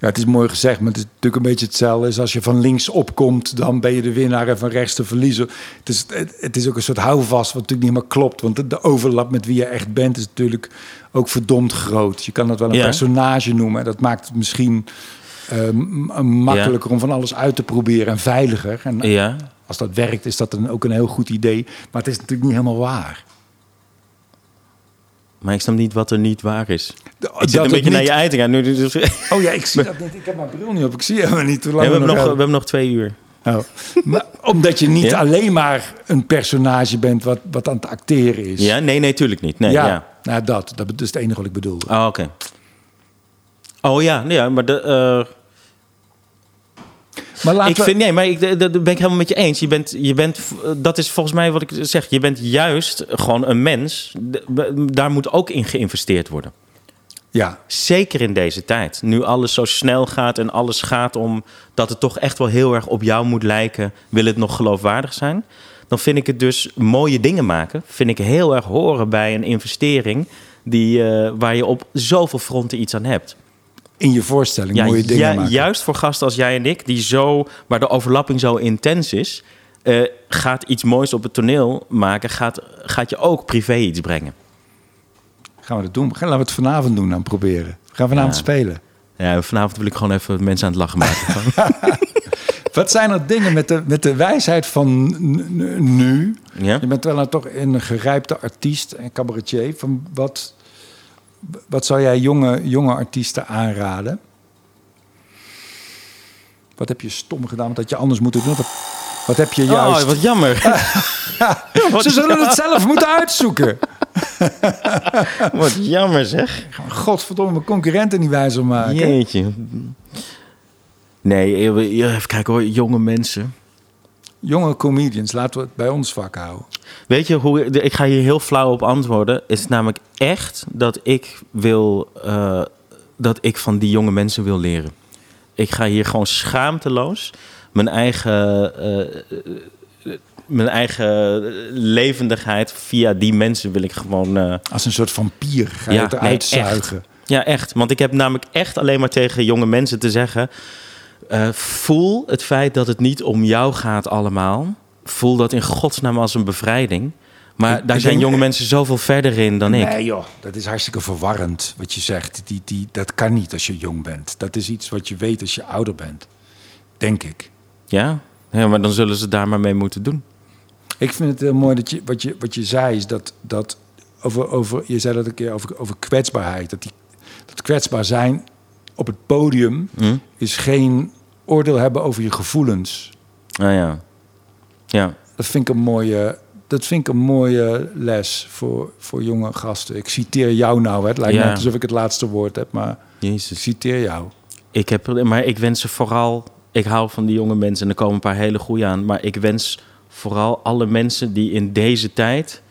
Ja, het is mooi gezegd, maar het is natuurlijk een beetje hetzelfde. Is als je van links opkomt, dan ben je de winnaar en van rechts de verliezer. Het is, het, het is ook een soort houvast, wat natuurlijk niet helemaal klopt. Want de, de overlap met wie je echt bent is natuurlijk ook verdomd groot. Je kan dat wel een Ja. personage noemen. En dat maakt het misschien eh, m- makkelijker om van alles uit te proberen en veiliger. En Ja. als dat werkt, is dat dan ook een heel goed idee. Maar het is natuurlijk niet helemaal waar. Maar ik snap niet wat er niet waar is. Ik zit dat een beetje naar niet- je ei te gaan. Nu, dus, we, Oh ja, ik zie dat niet. Ik heb mijn bril niet op. Ik zie helemaal niet hoe lang hebben nog, we hebben nog twee uur. Oh. Maar omdat je niet Ja? alleen maar een personage bent wat, wat aan het acteren is. Ja, nee, nee, tuurlijk niet. Nee, ja. ja. Nou, dat, dat is het enige wat ik bedoel. Oh, oké. Oh ja, nee, ja, maar de, eh, Maar laten ik we... vind nee, maar ik, dat dat ben ik helemaal met je eens. Je bent, je bent, dat is volgens mij wat ik zeg. Je bent juist gewoon een mens. Daar moet ook in geïnvesteerd worden. Ja, Zeker in deze tijd. Nu alles zo snel gaat en alles gaat om dat het toch echt wel heel erg op jou moet lijken. Wil het nog geloofwaardig zijn? Dan vind ik het dus mooie dingen maken. Vind ik heel erg horen bij een investering die, eh, waar je op zoveel fronten iets aan hebt. In je voorstelling Ja, mooie dingen ja, maken. juist voor gasten als jij en ik, die zo, waar de overlapping zo intens is, eh, gaat iets moois op het toneel maken, gaat, gaat je ook privé iets brengen. Gaan we dat doen? Gaan, laten we het vanavond doen dan proberen. We gaan vanavond Ja. spelen. Ja, vanavond wil ik gewoon even mensen aan het lachen maken. Wat zijn er dingen met de, met de wijsheid van nu? ja? Je bent wel nou toch een gerijpte artiest en cabaretier. Van wat, wat zou jij jonge, jonge artiesten aanraden? Wat heb je stom gedaan? Had je anders moeten doen? Wat, heb je juist... Oh, wat jammer. Ze zullen het zelf moeten uitzoeken. wat jammer zeg. Godverdomme, mijn concurrenten niet wijzer maken. Jeetje. Nee, even kijken hoor, jonge mensen. Jonge comedians, laten we het bij ons vak houden. Weet je hoe ik ga hier heel flauw op antwoorden? Het is namelijk echt dat ik wil eh, dat ik van die jonge mensen wil leren. Ik ga hier gewoon schaamteloos mijn eigen, eh, mijn eigen levendigheid via die mensen wil ik gewoon. eh, Als een soort vampier ga je Ja, het nee, eruit zuigen. ja, echt. Want ik heb namelijk echt alleen maar tegen jonge mensen te zeggen: eh, voel het feit dat het niet om jou gaat allemaal. Voel dat in godsnaam als een bevrijding. Maar Ik- daar ik zijn denk- jonge mensen zoveel verder in dan ik. Nee joh, dat is hartstikke verwarrend wat je zegt. Die, die, dat kan niet als je jong bent. Dat is iets wat je weet als je ouder bent. Denk ik. Ja? ja, maar dan zullen ze daar maar mee moeten doen. Ik vind het heel mooi dat je, wat, je, wat je zei, is dat, dat over, over, je zei dat een keer over, over kwetsbaarheid. Dat, die, dat kwetsbaar zijn op het podium Hm? is geen oordeel hebben over je gevoelens. Ah ja. Ja. Dat vind ik een mooie, dat vind ik een mooie les voor, voor jonge gasten. Ik citeer jou nou. Hè. Het lijkt Ja. net alsof ik het laatste woord heb, maar ik Jezus. citeer jou. Ik heb, maar ik wens ze vooral. Ik hou van die jonge mensen en er komen een paar hele goede aan. Maar ik wens vooral alle mensen die in deze tijd.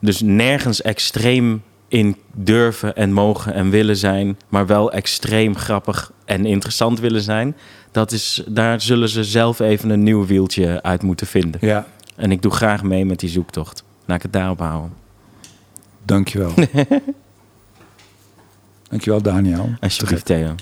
dus nergens extreem in durven en mogen en willen zijn. maar wel extreem grappig en interessant willen zijn. Dat is, daar zullen ze zelf even een nieuw wieltje uit moeten vinden. Ja, En ik doe graag mee met die zoektocht. Laat ik het daarop houden. dankjewel. dankjewel, Daniel. Alsjeblieft, Theo.